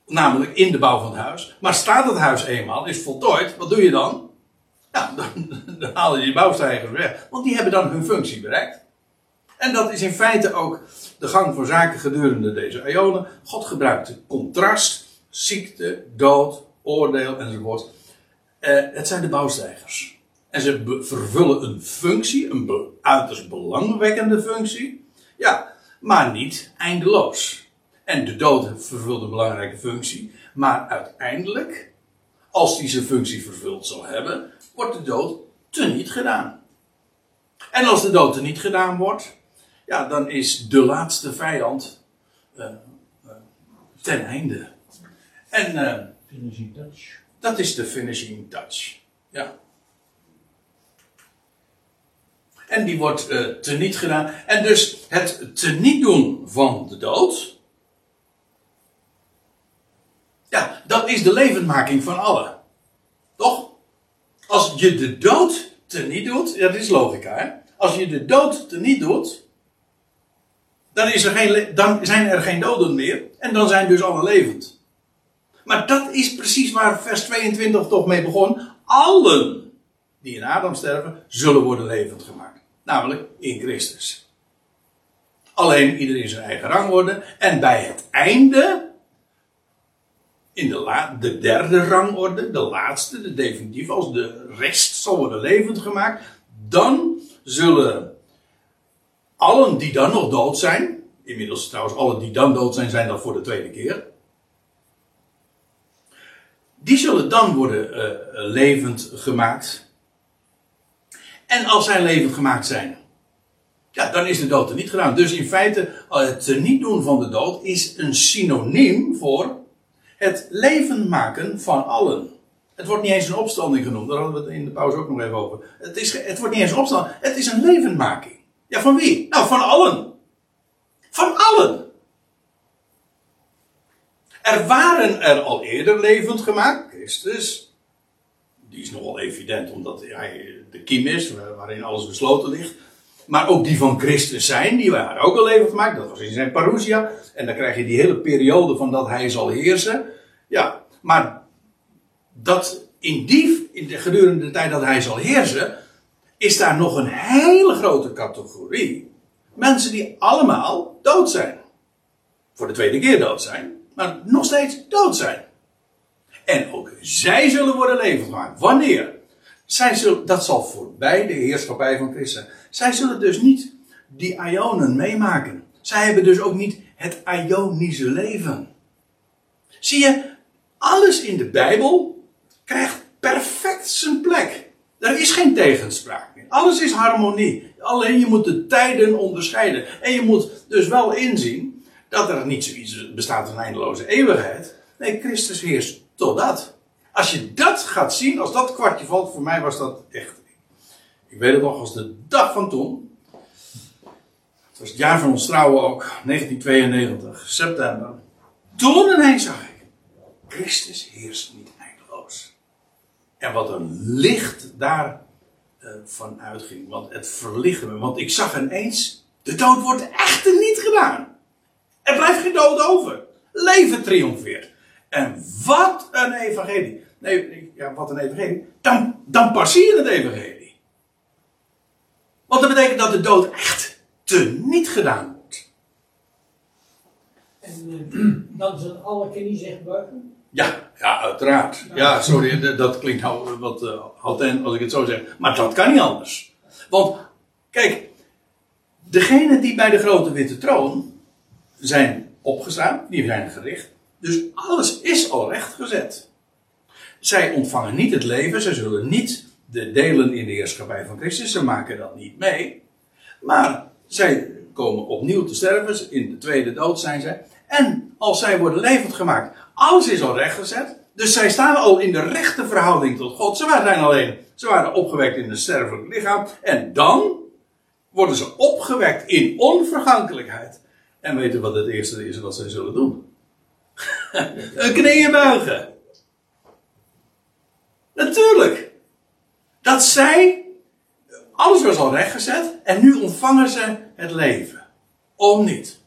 Namelijk in de bouw van het huis. Maar staat het huis eenmaal, is voltooid, wat doe je dan? Ja, dan, haal je die bouwstijgers weg. Want die hebben dan hun functie bereikt. En dat is in feite ook de gang van zaken gedurende deze eonen. God gebruikt contrast, ziekte, dood, oordeel enzovoort. Uh, het zijn de bouwstijgers. En ze vervullen een functie, een uiterst belangwekkende functie. Ja, maar niet eindeloos. En de dood vervult een belangrijke functie. Maar uiteindelijk, als die zijn functie vervuld zal hebben, wordt de dood teniet gedaan. En als de dood teniet gedaan wordt, ja, dan is de laatste vijand uh, uh, ten einde. En finishing touch. Dat is de finishing touch. Ja. En die wordt uh, teniet gedaan. En dus het teniet doen van de dood. Ja, dat is de levendmaking van allen. Toch? Als je de dood teniet doet, ja, dat is logica, hè? Als je de dood teniet doet, dan, is er geen, dan zijn er geen doden meer. En dan zijn dus alle levend. Maar dat is precies waar vers 22 toch mee begon. Allen die in Adam sterven, zullen worden levend gemaakt. Namelijk in Christus. Alleen ieder in zijn eigen rang worden. En bij het einde, in de, la, de derde rangorde, de laatste, de definitieve, als de rest zal worden levend gemaakt, dan zullen allen die dan nog dood zijn, inmiddels trouwens allen die dan dood zijn, zijn dat voor de tweede keer. Die zullen dan worden uh, levend gemaakt. En als zij levend gemaakt zijn, ja, dan is de dood er niet gedaan. Dus in feite, het niet doen van de dood is een synoniem voor het leven maken van allen. Het wordt niet eens een opstanding genoemd, daar hadden we het in de pauze ook nog even over. Het, is, het wordt niet eens een opstanding, het is een levenmaking. Ja, van wie? Nou, van allen. Van allen. Er waren er al eerder levend gemaakt, Christus. Die is nogal evident, omdat hij de kiem is, waarin alles besloten ligt. Maar ook die van Christus zijn, die waren ook al levend gemaakt. Dat was in zijn parousia. En dan krijg je die hele periode van dat hij zal heersen. Ja, maar dat in die, in de, gedurende de tijd dat hij zal heersen, is daar nog een hele grote categorie. Mensen die allemaal dood zijn. Voor de tweede keer dood zijn, maar nog steeds dood zijn. En ook zij zullen worden levend gemaakt. Wanneer? Zij zullen, dat zal voorbij de heerschappij van Christus. Zij zullen dus niet die Ionen meemaken. Zij hebben dus ook niet het Ionische leven. Zie je, alles in de Bijbel krijgt perfect zijn plek. Er is geen tegenspraak meer. Alles is harmonie. Alleen je moet de tijden onderscheiden. En je moet dus wel inzien dat er niet zoiets bestaat een eindeloze eeuwigheid. Nee, Christus heerst totdat. Als je dat gaat zien, als dat kwartje valt, voor mij was dat echt. Ik weet het nog als de dag van toen. Het was het jaar van ons trouwen ook, 1992, september. Toen ineens zag ik, Christus heerst niet eindeloos. En wat een licht daar uh, uitging. Want het verlichtte me. Want ik zag ineens, de dood wordt echter niet gedaan. Er blijft geen dood over. Leven triomfeert. En wat een evangelie. Nee, ja, wat een evangelie. Dan, dan pas zie je het evangelie. Want dat betekent dat de dood echt te niet gedaan wordt. En uh, dan zullen alle knieën zich buigen? Ja, ja, uiteraard. Ja, sorry, dat klinkt nou wat uh, als ik het zo zeg. Maar dat kan niet anders. Want, kijk, degenen die bij de grote witte troon zijn opgestaan, die zijn gericht. Dus alles is al rechtgezet. Zij ontvangen niet het leven, zij zullen niet de delen in de heerschappij van Christus, ze maken dat niet mee. Maar zij komen opnieuw te sterven, in de tweede dood zijn zij. En als zij worden levend gemaakt, alles is al rechtgezet. Dus zij staan al in de rechte verhouding tot God. Ze waren alleen, ze waren opgewekt in een sterfelijk lichaam. En dan worden ze opgewekt in onvergankelijkheid. En weten wat het eerste is wat zij zullen doen? een knieën buigen. Natuurlijk. Dat zij, alles was al rechtgezet en nu ontvangen ze het leven. Om niet.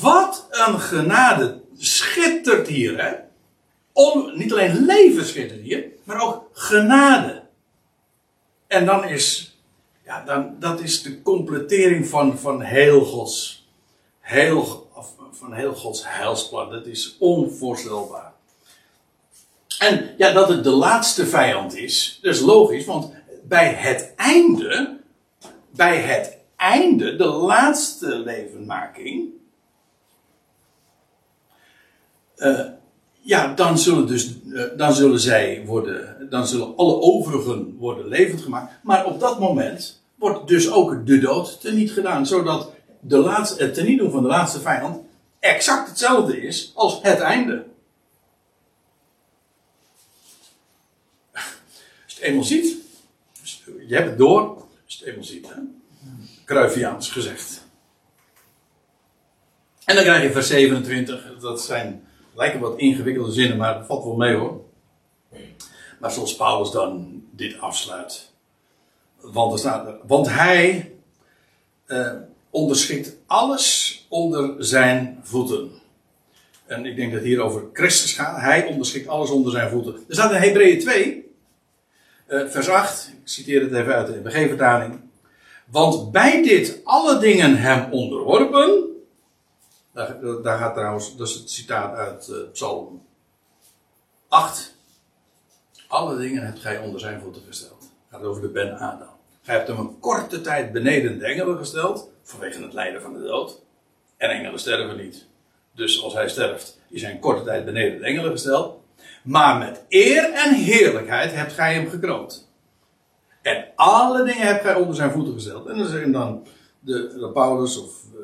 Wat een genade schittert hier, hè? On, niet alleen leven schittert hier, maar ook genade. En dan is, ja, dan, dat is de completering van, van heel Gods, heel, van heel Gods heilsplan. Dat is onvoorstelbaar. En ja, dat het de laatste vijand is, dat is logisch, want bij het einde, bij het einde, de laatste levenmaking, uh, ja, dan zullen, dus, uh, dan zullen zij worden, dan zullen alle overigen worden levend gemaakt. Maar op dat moment wordt dus ook de dood teniet gedaan, zodat de laatste, het teniet doen van de laatste vijand exact hetzelfde is als het einde. Als je het eenmaal ziet, je hebt het door, als je het eenmaal ziet, hè? Gezegd. En dan krijg je vers 27, dat zijn, lijken wat ingewikkelde zinnen, maar dat valt wel mee hoor. Maar zoals Paulus dan dit afsluit. Want, er staat want hij uh, onderschikt alles onder zijn voeten. En ik denk dat hier over Christus gaat. Hij onderschikt alles onder zijn voeten. Er staat in Hebreeën 2, uh, eh, vers 8, ik citeer het even uit de MBG-vertaling. Want bij dit alle dingen hem onderworpen. Daar, gaat trouwens, dat is het citaat uit uh, Psalm 8. Alle dingen hebt gij onder zijn voeten gesteld. Het gaat over de Ben Adam. Gij hebt hem een korte tijd beneden de engelen gesteld. Vanwege het lijden van de dood. En engelen sterven niet. Dus als hij sterft, is hij korte tijd beneden de engelen gesteld. Maar met eer en heerlijkheid hebt gij hem gekroond. En alle dingen hebt gij onder zijn voeten gesteld. En dan de, de Paulus, of uh,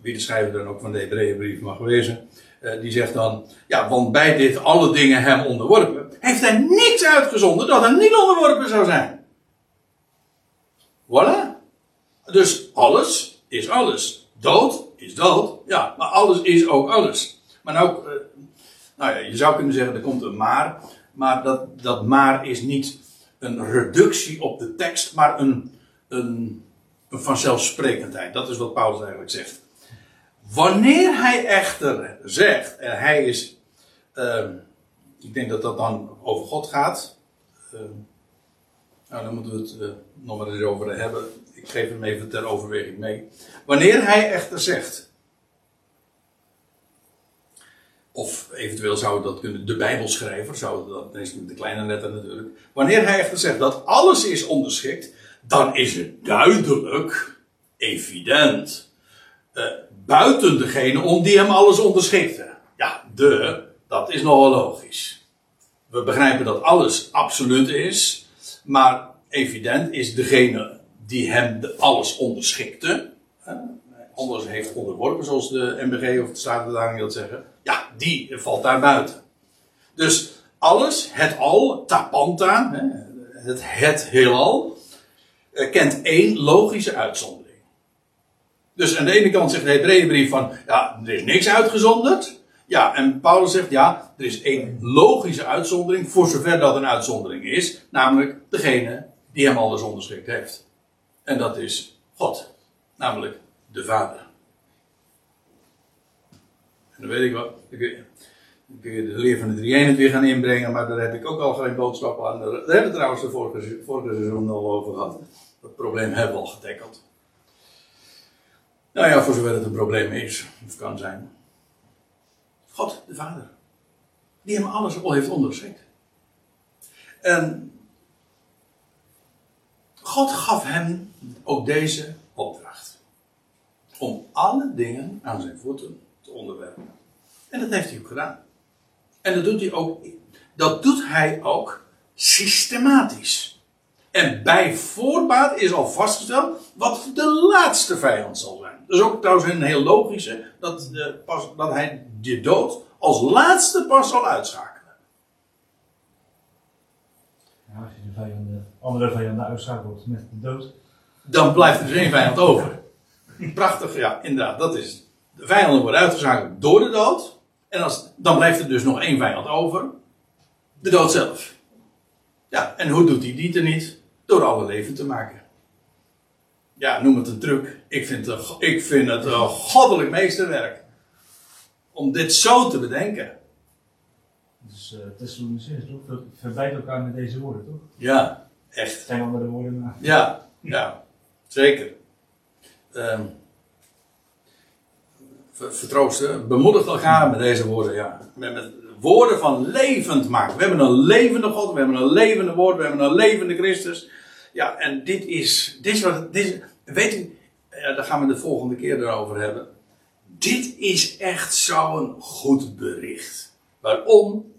wie de schrijver dan ook van de Hebreeënbrief mag wezen, uh, die zegt dan, ja, want bij dit alle dingen hem onderworpen, heeft hij niks uitgezonden dat hij niet onderworpen zou zijn. Voilà. Dus alles is alles. Dood is dood, ja, maar alles is ook alles. Maar nou, uh, nou ja, je zou kunnen zeggen, er komt een maar, maar dat, dat maar is niet een reductie op de tekst, maar een, een, een vanzelfsprekendheid. Dat is wat Paulus eigenlijk zegt. Wanneer hij echter zegt, en hij is, uh, ik denk dat dat dan over God gaat. Uh, nou, dan moeten we het uh, nog maar eens over hebben. Ik geef hem even ter overweging mee. Wanneer hij echter zegt, Of eventueel zou dat kunnen, de Bijbelschrijver, zou dat, is de kleine letter natuurlijk. Wanneer hij echter zegt dat alles is onderschikt, dan is het duidelijk, evident, uh, buiten degene om die hem alles onderschikte. Ja, de, dat is nogal logisch. We begrijpen dat alles absoluut is, maar evident is degene die hem alles onderschikte, anders heeft onderworpen, zoals de MBG of de Statenvertaling dat zeggen ja, die valt daar buiten. Dus alles, het al, tapanta, het, het heelal, eh, kent één logische uitzondering. Dus aan de ene kant zegt de Hebreeënbrief van, ja, er is niks uitgezonderd. Ja, en Paulus zegt, ja, er is één logische uitzondering, voor zover dat een uitzondering is, namelijk degene die hem alles onderschikt heeft. En dat is God, namelijk de Vader. En dan weet ik wat. Dan kun je de leer van de drie weer gaan inbrengen, maar daar heb ik ook al geen boodschap aan. Daar hebben we trouwens de vorige, vorige seizoen al over gehad. Dat probleem hebben we al getackeld. Nou ja, voor zover het een probleem is, of kan zijn. God, de Vader. Die hem alles al heeft onderschikt. En God gaf hem ook deze opdracht. Om alle dingen aan zijn voeten onderwerpen. En dat heeft hij ook gedaan. En dat doet hij ook, dat doet hij ook systematisch. En bij voorbaat is al vastgesteld wat de laatste vijand zal zijn. Dat is ook trouwens een heel logische, dat, de, pas, dat hij de dood als laatste pas zal uitschakelen. Ja, als je de vijanden, andere vijanden uitschakelt met de dood. Dan blijft er dus één vijand over. Prachtig, ja, inderdaad, dat is het. De vijanden worden uitgeschakeld door de dood. En als, dan blijft er dus nog één vijand over. De dood zelf. Ja, en hoe doet hij die er niet? Door alle leven te maken. Ja, noem het een truc. Ik vind het, ik vind het een goddelijk meesterwerk. om dit zo te bedenken. Dus uh, Thessalonicense, toch? Verbijt elkaar met deze woorden, toch? Ja, echt. Zijn andere woorden, maar... Ja, ja, zeker. Um, vertroosten, bemoedigt elkaar met deze woorden, ja. Met, met, woorden van levend maken. We hebben een levende God, we hebben een levende woord, we hebben een levende Christus. Ja, en dit is, dit wat, dit, weet u, ja, daar gaan we de volgende keer erover hebben. Dit is echt zo'n goed bericht. Waarom?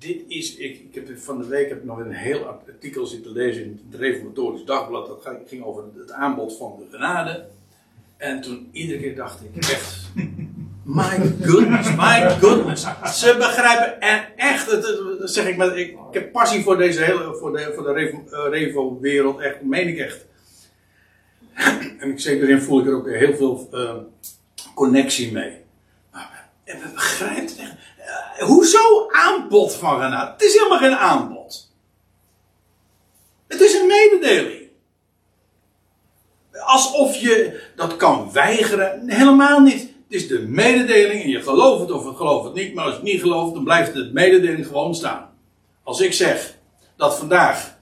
Dit is, ik, ik heb van de week heb ik nog een heel artikel zitten lezen in het Reformatorisch Dagblad. Dat ging over het aanbod van de genade. En toen iedere keer dacht ik echt, my goodness, my goodness. Ze begrijpen echt, dat zeg ik, met, ik, heb passie voor deze hele, voor de, voor de Revo-wereld, echt, meen ik echt. En ik zeker in voel ik er ook heel veel uh, connectie mee. Maar we begrijpen het echt. Uh, hoezo aanbod van genade? Het is helemaal geen aanbod. Het is een mededeling. Alsof je dat kan weigeren. Helemaal niet. Het is de mededeling en je gelooft het of je gelooft het niet. Maar als je het niet gelooft, dan blijft de mededeling gewoon staan. Als ik zeg dat vandaag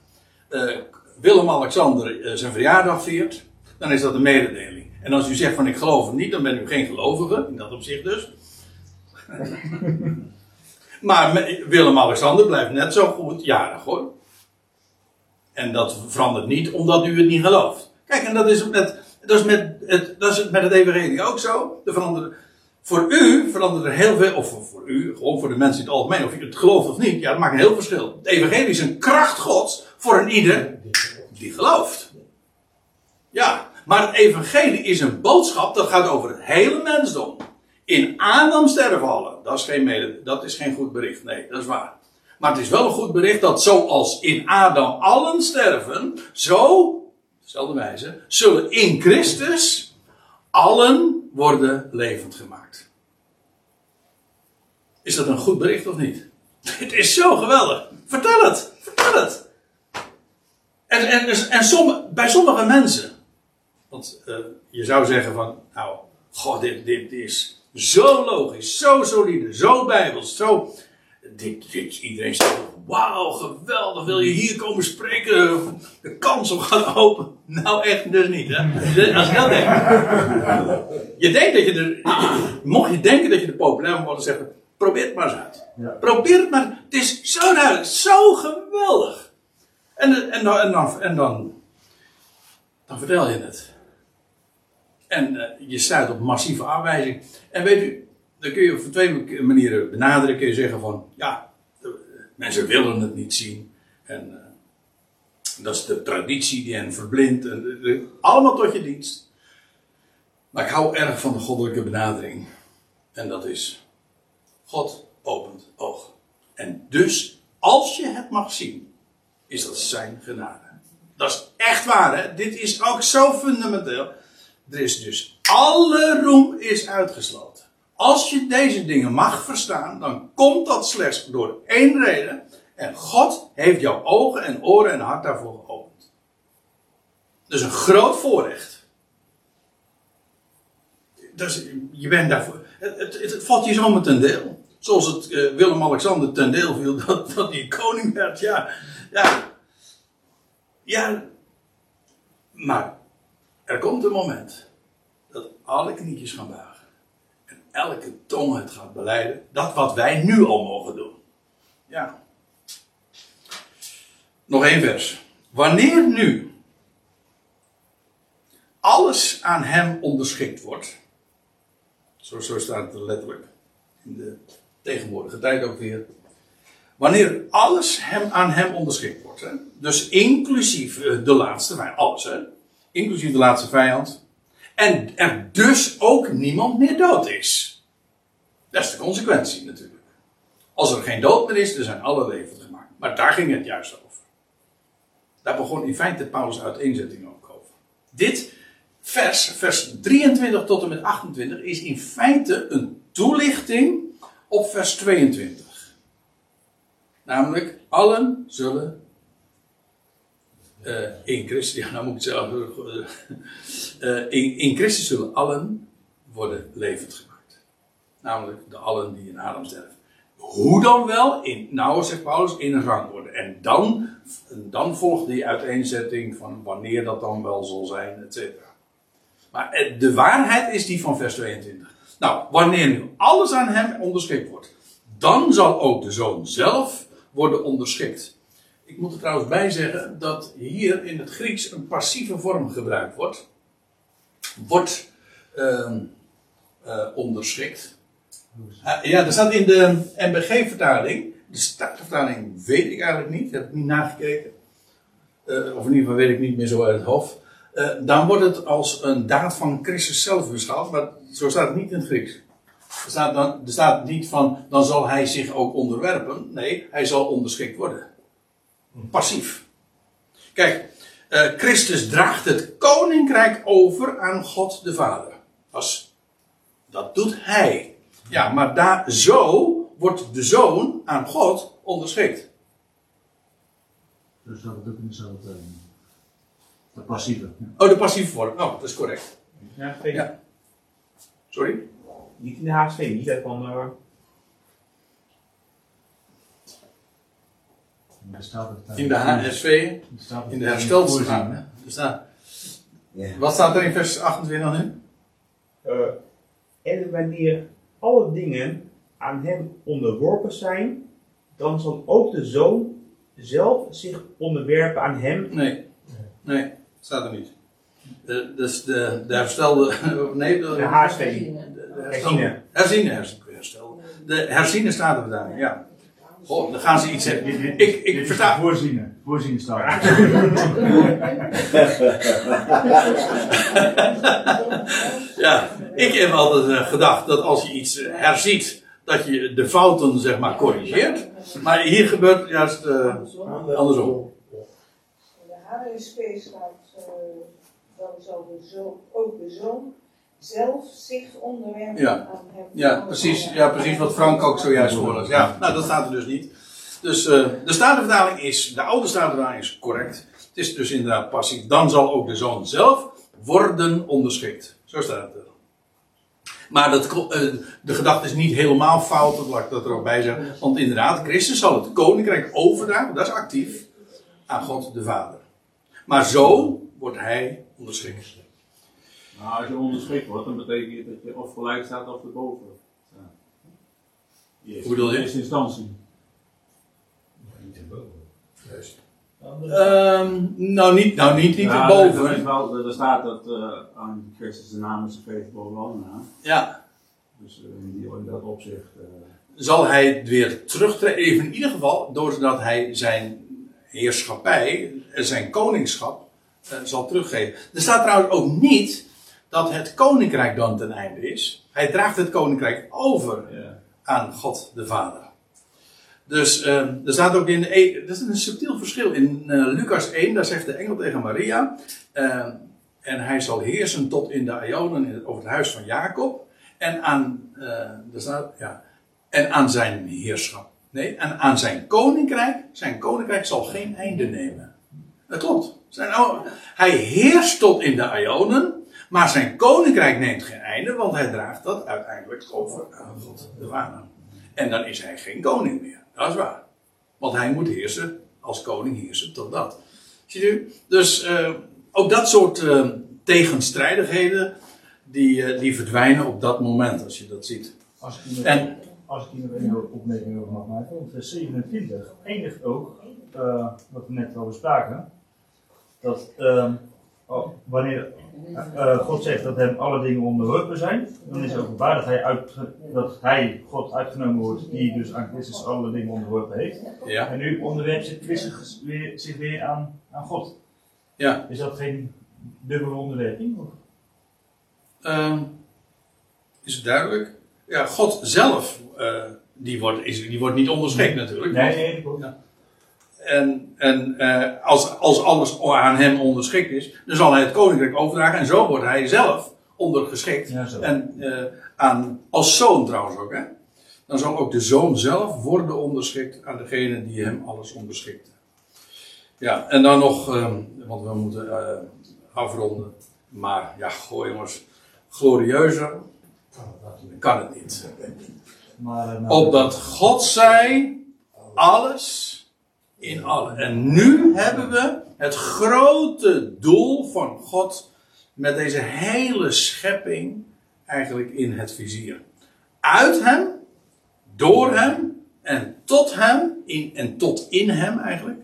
uh, Willem-Alexander uh, zijn verjaardag viert, dan is dat een mededeling. En als u zegt van ik geloof het niet, dan ben u geen gelovige, in dat opzicht dus. maar Willem-Alexander blijft net zo goed jarig hoor. En dat verandert niet omdat u het niet gelooft. Kijk, en dat is met, dat is met, het, dat is met het evangelie ook zo. Veranderen, voor u verandert er heel veel, of voor, voor, u, gewoon voor de mensen in het algemeen, of je het gelooft of niet, ja, dat maakt een heel verschil. Het evangelie is een kracht gods voor een ieder die gelooft. Ja, maar het evangelie is een boodschap dat gaat over het hele mensdom. In Adam sterven allen. Dat is geen, dat is geen goed bericht. Nee, dat is waar. Maar het is wel een goed bericht dat zoals in Adam allen sterven, zo dezelfde wijze, zullen in Christus allen worden levend gemaakt. Is dat een goed bericht of niet? Het is zo geweldig. Vertel het. Vertel het. En, en, en somm, bij sommige mensen. Want uh, je zou zeggen van, nou, god, dit, dit is zo logisch, zo solide, zo bijbels, zo dit, dit, iedereen zegt, wauw, geweldig, wil je hier komen spreken? De kans om gaan open. Nou, echt dus niet, hè? Als je dat denkt. Je denkt dat je er, mocht je denken dat je de populair moet worden, zeggen, probeer het maar eens uit. Ja. Probeer het maar, het is zo duidelijk, zo geweldig. En, en, dan, en, dan, en dan, dan vertel je het. En uh, je stuit op massieve aanwijzing. En weet u, dan kun je op twee manieren benaderen. Kun je zeggen van, ja, mensen willen het niet zien. En uh, dat is de traditie die hen verblindt. En, allemaal tot je dienst. Maar ik hou erg van de goddelijke benadering. En dat is, God opent oog. En dus, als je het mag zien, is dat zijn genade. Dat is echt waar, hè? Dit is ook zo fundamenteel. Er is dus, alle roem is uitgesloten. Als je deze dingen mag verstaan, dan komt dat slechts door één reden. En God heeft jouw ogen en oren en hart daarvoor geopend. Dus een groot voorrecht. Dus je bent daarvoor. Het, het, het, valt je zomaar ten deel. Zoals het uh, Willem-Alexander ten deel viel dat, dat koning werd. Ja, ja. Ja. Maar er komt een moment dat alle knietjes gaan buigen elke tong het gaat beleiden. Dat wat wij nu al mogen doen. Ja. Nog één vers. Wanneer nu alles aan hem onderschikt wordt. Zo, zo staat het letterlijk. In de tegenwoordige tijd ook weer. Wanneer alles hem, aan hem onderschikt wordt. Hè? Dus inclusief eh, de laatste vijand. Alles hè. Inclusief de laatste vijand. En er dus ook niemand meer dood is. Dat is de consequentie natuurlijk. Als er geen dood meer is, dan zijn alle levend gemaakt. Maar daar ging het juist over. Daar begon in feite Paulus' uiteenzetting ook over. Dit vers, vers 23 tot en met 28, is in feite een toelichting op vers 22. Namelijk, allen zullen uh, in Christus, ja, nou moet ik zelf, uh, in, in Christus zullen allen worden levend gemaakt. Namelijk de allen die in Adam sterven. Hoe dan wel? In, nou, zegt Paulus, in een rangorde. En dan, dan volgt die uiteenzetting van wanneer dat dan wel zal zijn, et cetera. Maar eh, de waarheid is die van vers 22. Nou, wanneer nu alles aan hem onderschikt wordt, dan zal ook de zoon zelf worden onderschikt. Ik moet er trouwens bij zeggen dat hier in het Grieks een passieve vorm gebruikt wordt. Wordt uh, uh, onderschikt. Uh, ja, er staat in de MBG-vertaling, de Statenvertaling weet ik eigenlijk niet, heb ik niet nagekeken. Uh, of in ieder geval weet ik niet meer zo uit het hoofd. Uh, dan wordt het als een daad van Christus zelf beschouwd, maar zo staat het niet in het Grieks. Er staat, dan, er staat niet van, dan zal hij zich ook onderwerpen. Nee, hij zal onderschikt worden. Passief. Kijk, uh, Christus draagt het koninkrijk over aan God de Vader. Dat, dat doet hij. Ja, maar daar, zo wordt de zoon aan God onderschikt. Dus dat het ook in dezelfde. De passieve. Ja. Oh, de passieve vorm. Oh, dat is correct. Ja. Sorry? Niet in de HSV, niet dat van. eh, Er staat het, In de HSV, in de. Er staat, Ja. wat staat er in vers 28 nu? eh, en wanneer alle dingen aan hem onderworpen zijn, dan zal ook de zoon zelf zich onderwerpen aan hem. Nee. Nee, staat er niet. De, dus de, de herstelde. Nee, de, De HSV. de herstelde- Herziene. Herziene herstelde. De herziene staat er daar, ja. Goh, dan gaan ze iets zeggen. Ik, ik versta. Voorzienen. Voorzienen staat. Ja, ik heb altijd eh, gedacht dat als je iets herziet, dat je de fouten zeg maar corrigeert. Maar hier gebeurt juist eh, andersom. De HSP staat, eh, dan zal de zoon, ook de zoon zelf zich onderwerpen Ja. aan hem. Ja, precies, ja, precies wat Frank ook zojuist voorlas. Ja, nou dat staat er dus niet. Dus eh, de Statenvertaling is, de oude Statenvertaling is correct. Het is dus inderdaad passief. Dan zal ook de zoon zelf worden onderschikt. Zo staat het. Maar dat, eh, de gedachte is niet helemaal fout, dat laat ik dat er ook bij zeggen. Want inderdaad, Christus zal het koninkrijk overdragen, dat is actief, aan God de Vader. Maar zo wordt hij onderschikt. Nou, als je onderschikt wordt, dan betekent het dat je of gelijk staat of erboven. staat. Eerst- Hoe bedoel je? In eerste instantie. Ehm, nou, niet, nou, niet, niet Ja, erboven. Er, is wel, er staat dat eh, aan Christus de naam is gegeven boven alle naam. Ja, Dus eh, in, die, in dat opzicht. eh, zal hij weer terugtreden. Even in ieder geval, doordat hij zijn heerschappij, zijn koningschap, zal teruggeven. Er staat trouwens ook niet dat het koninkrijk dan ten einde is. Hij draagt het koninkrijk over ja. aan God de Vader. Dus eh, er staat ook in. Dat is een subtiel verschil. In eh, Lucas 1, daar zegt de engel tegen Maria. eh, en hij zal heersen tot in de Ionen over het huis van Jacob. En aan, eh, er staat, ja, en aan zijn heerschap. Nee, en aan zijn koninkrijk. Zijn koninkrijk zal geen einde nemen. Dat klopt. Zijn, oh, hij heerst tot in de Ionen. Maar zijn koninkrijk neemt geen einde, want hij draagt dat uiteindelijk over aan God de Vader. En dan is hij geen koning meer. Dat is waar. Want hij moet heersen, als koning heersen tot dat. Ziet u? Dus eh, ook dat soort eh, tegenstrijdigheden, die, eh, die verdwijnen op dat moment, als je dat ziet. Als ik hier En, als ik hier een opmerking over mag maken, want vers 27 eindigt ook, wat we net al bespraken, dat ehm, oh, wanneer eh, God zegt dat hem alle dingen onderworpen zijn, dan is het openbaar dat hij, uit, dat hij, God, uitgenomen wordt, die dus aan Christus alle dingen onderworpen heeft. ja, En nu onderwerpt zich Christus weer, zich weer aan, aan God. ja. Is dat geen dubbele onderwerping? Ehm, is het duidelijk? Ja, God zelf, eh, die, wordt, is, die wordt niet onderschikt natuurlijk. Nee, nee, dat klopt. Ja. En, en eh, als, als alles aan hem onderschikt is, dan zal hij het koninkrijk overdragen. En zo wordt hij zelf ondergeschikt. Ja. En eh, aan, als zoon trouwens ook. Hè? Dan zal ook de zoon zelf worden onderschikt aan degene die hem alles onderschikt. Ja, en dan nog, ehm, want we moeten eh, afronden. Maar ja, goh jongens, glorieuzer kan het niet. Maar, nou, Opdat God zij alles in allen. En nu hebben we het grote doel van God met deze hele schepping eigenlijk in het vizier. Uit hem, door hem en tot hem, in, en tot in hem eigenlijk,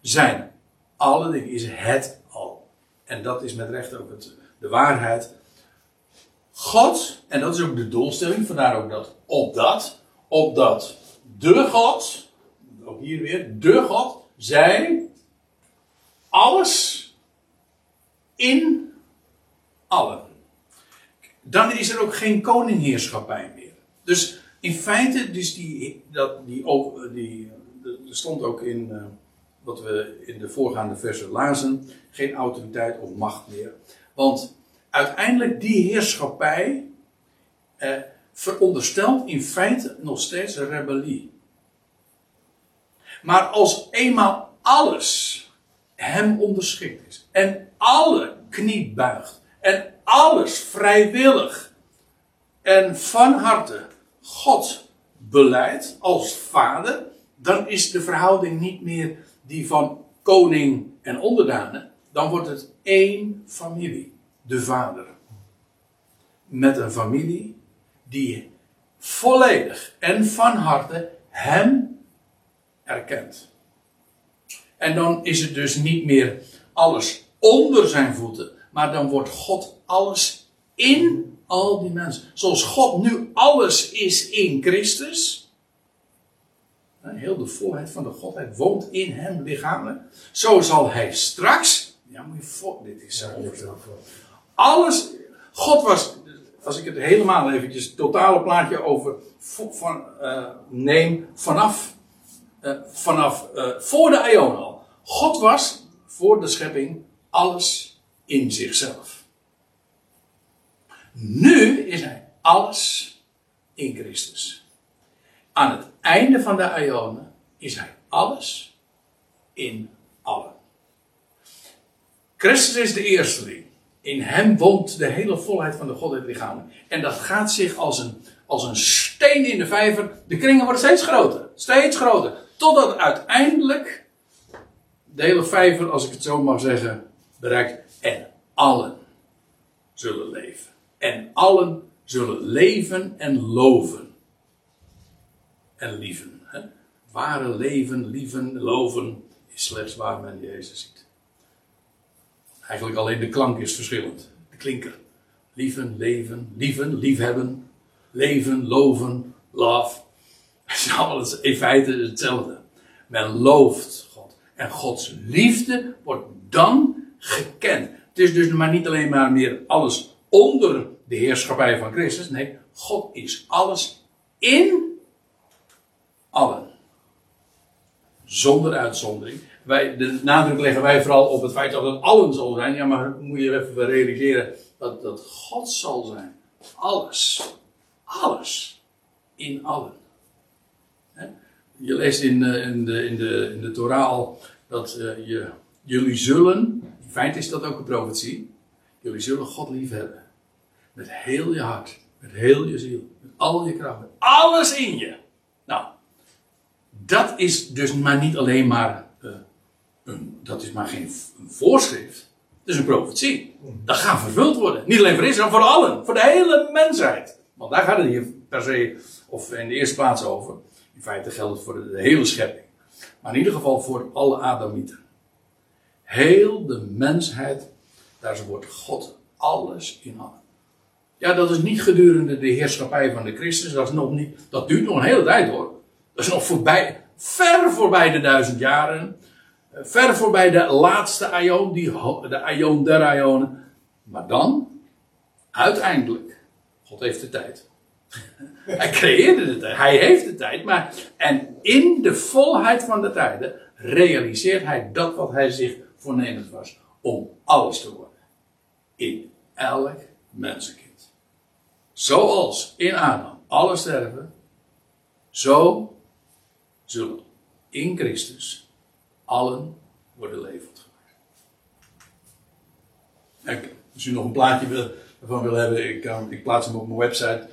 zijn alle dingen, is het al. En dat is met recht ook het, de waarheid. God, en dat is ook de doelstelling, vandaar ook dat opdat, opdat de God, ook hier weer, de God, zij alles in allen. Dan is er ook geen koningheerschappij meer. Dus in feite, dus die, dat, die, die, er stond ook in eh, wat we in de voorgaande versen lazen, geen autoriteit of macht meer. Want uiteindelijk die heerschappij eh, veronderstelt in feite nog steeds rebellie. Maar als eenmaal alles hem onderschikt is en alle knie buigt en alles vrijwillig en van harte God beleidt als vader, dan is de verhouding niet meer die van koning en onderdanen, dan wordt het één familie, de vader. Met een familie die volledig en van harte hem erkent. En dan is het dus niet meer alles onder zijn voeten, maar dan wordt God alles in al die mensen. Zoals God nu alles is in Christus. Heel de volheid van de Godheid woont in hem lichamelijk. Zo zal hij straks. Ja, moet je voor. Dit is zo alles. God was. Als ik het helemaal eventjes. Het totale plaatje over. Van, eh, neem vanaf. Eh, vanaf eh, voor de Ion al. God was voor de schepping alles in zichzelf. Nu is hij alles in Christus. Aan het einde van de Ionen is hij alles in allen. Christus is de eersteling. In hem woont de hele volheid van de Godheid lichamelijk. En dat gaat zich als een, als een steen in de vijver. De kringen worden steeds groter. Steeds groter. Totdat uiteindelijk de hele vijver, als ik het zo mag zeggen, bereikt. En allen zullen leven. En allen zullen leven en loven. En lieven. Hè? Ware leven, lieven, loven is slechts waar men Jezus ziet. Eigenlijk alleen de klank is verschillend. De klinker. Lieven, leven, lieven, liefhebben, leven, loven, love. Is allemaal in feite hetzelfde. Men looft God. En Gods liefde wordt dan gekend. Het is dus maar niet alleen maar meer alles onder de heerschappij van Christus. Nee, God is alles in allen. Zonder uitzondering. Wij, de nadruk leggen wij vooral op het feit dat het allen zal zijn. Ja, maar moet je even realiseren dat dat God zal zijn. Alles. Alles. In allen. Je leest in, eh, in, de, in, de, in de Torah dat eh, je, jullie zullen, in feite is dat ook een profetie, jullie zullen God lief hebben. Met heel je hart, met heel je ziel, met al je kracht, met alles in je. Nou, dat is dus maar niet alleen maar, eh, een, dat is maar geen voorschrift. Het is een profetie. Dat gaat vervuld worden. Niet alleen voor Israël, voor allen. Voor de hele mensheid. Want daar gaat het hier per se, of in de eerste plaats over. In feite geldt het voor de, hele schepping. Maar in ieder geval voor alle Adamieten. Heel de mensheid, daar wordt God alles in allen. Ja, dat is niet gedurende de heerschappij van de Christus. Dat, is nog niet, dat duurt nog een hele tijd hoor. Dat is nog voorbij, ver voorbij de duizend jaren. Ver voorbij de laatste aion, die, de aion der aionen. Maar dan, uiteindelijk, God heeft de tijd. Hij creëerde de tijd, hij heeft de tijd, maar en in de volheid van de tijden realiseert hij dat wat hij zich voornemens was om alles te worden. In elk mensenkind. Zoals in Adam alle sterven, zo zullen in Christus allen worden levend gemaakt. Als u nog een plaatje wil, ervan wil hebben, ik, ik plaats hem op mijn website.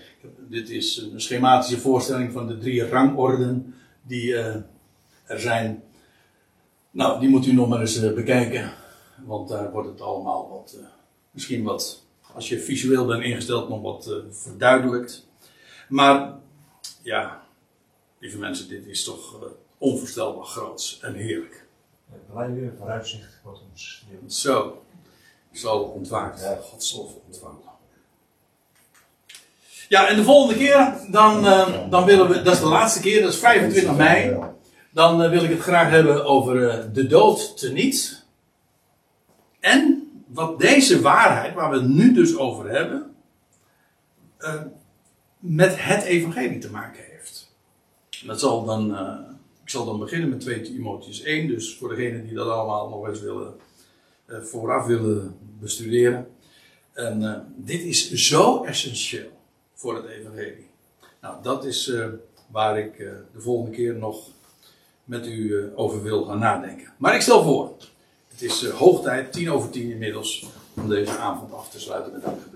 Dit is een schematische voorstelling van de drie rangorden die eh, er zijn. Nou, die moet u nog maar eens eh, bekijken. Want daar wordt het allemaal wat, eh, misschien wat, als je visueel bent ingesteld, nog wat verduidelijkt. Maar, ja, lieve mensen, dit is toch onvoorstelbaar groot en heerlijk. Blij weer vooruitzicht wat ons. Zo, zal ontwaakt, lof ontvangen. Ja, en de volgende keer, dan, eh, dan willen we, dat is de laatste keer, dat is 25 mei. Dan eh, wil ik het graag hebben over eh, de dood teniet. En wat deze waarheid, waar we het nu dus over hebben, eh, met het evangelie te maken heeft. Dat zal dan, eh, ik zal dan beginnen met 2 Timotheus 1, dus voor degenen die dat allemaal nog eens willen, vooraf willen bestuderen. En dit is zo essentieel voor het evangelie. Nou, dat is eh, waar ik eh, de volgende keer nog met u eh, over wil gaan nadenken. Maar ik stel voor, het is hoog tijd, tien over tien inmiddels, om deze avond af te sluiten met dankgebed.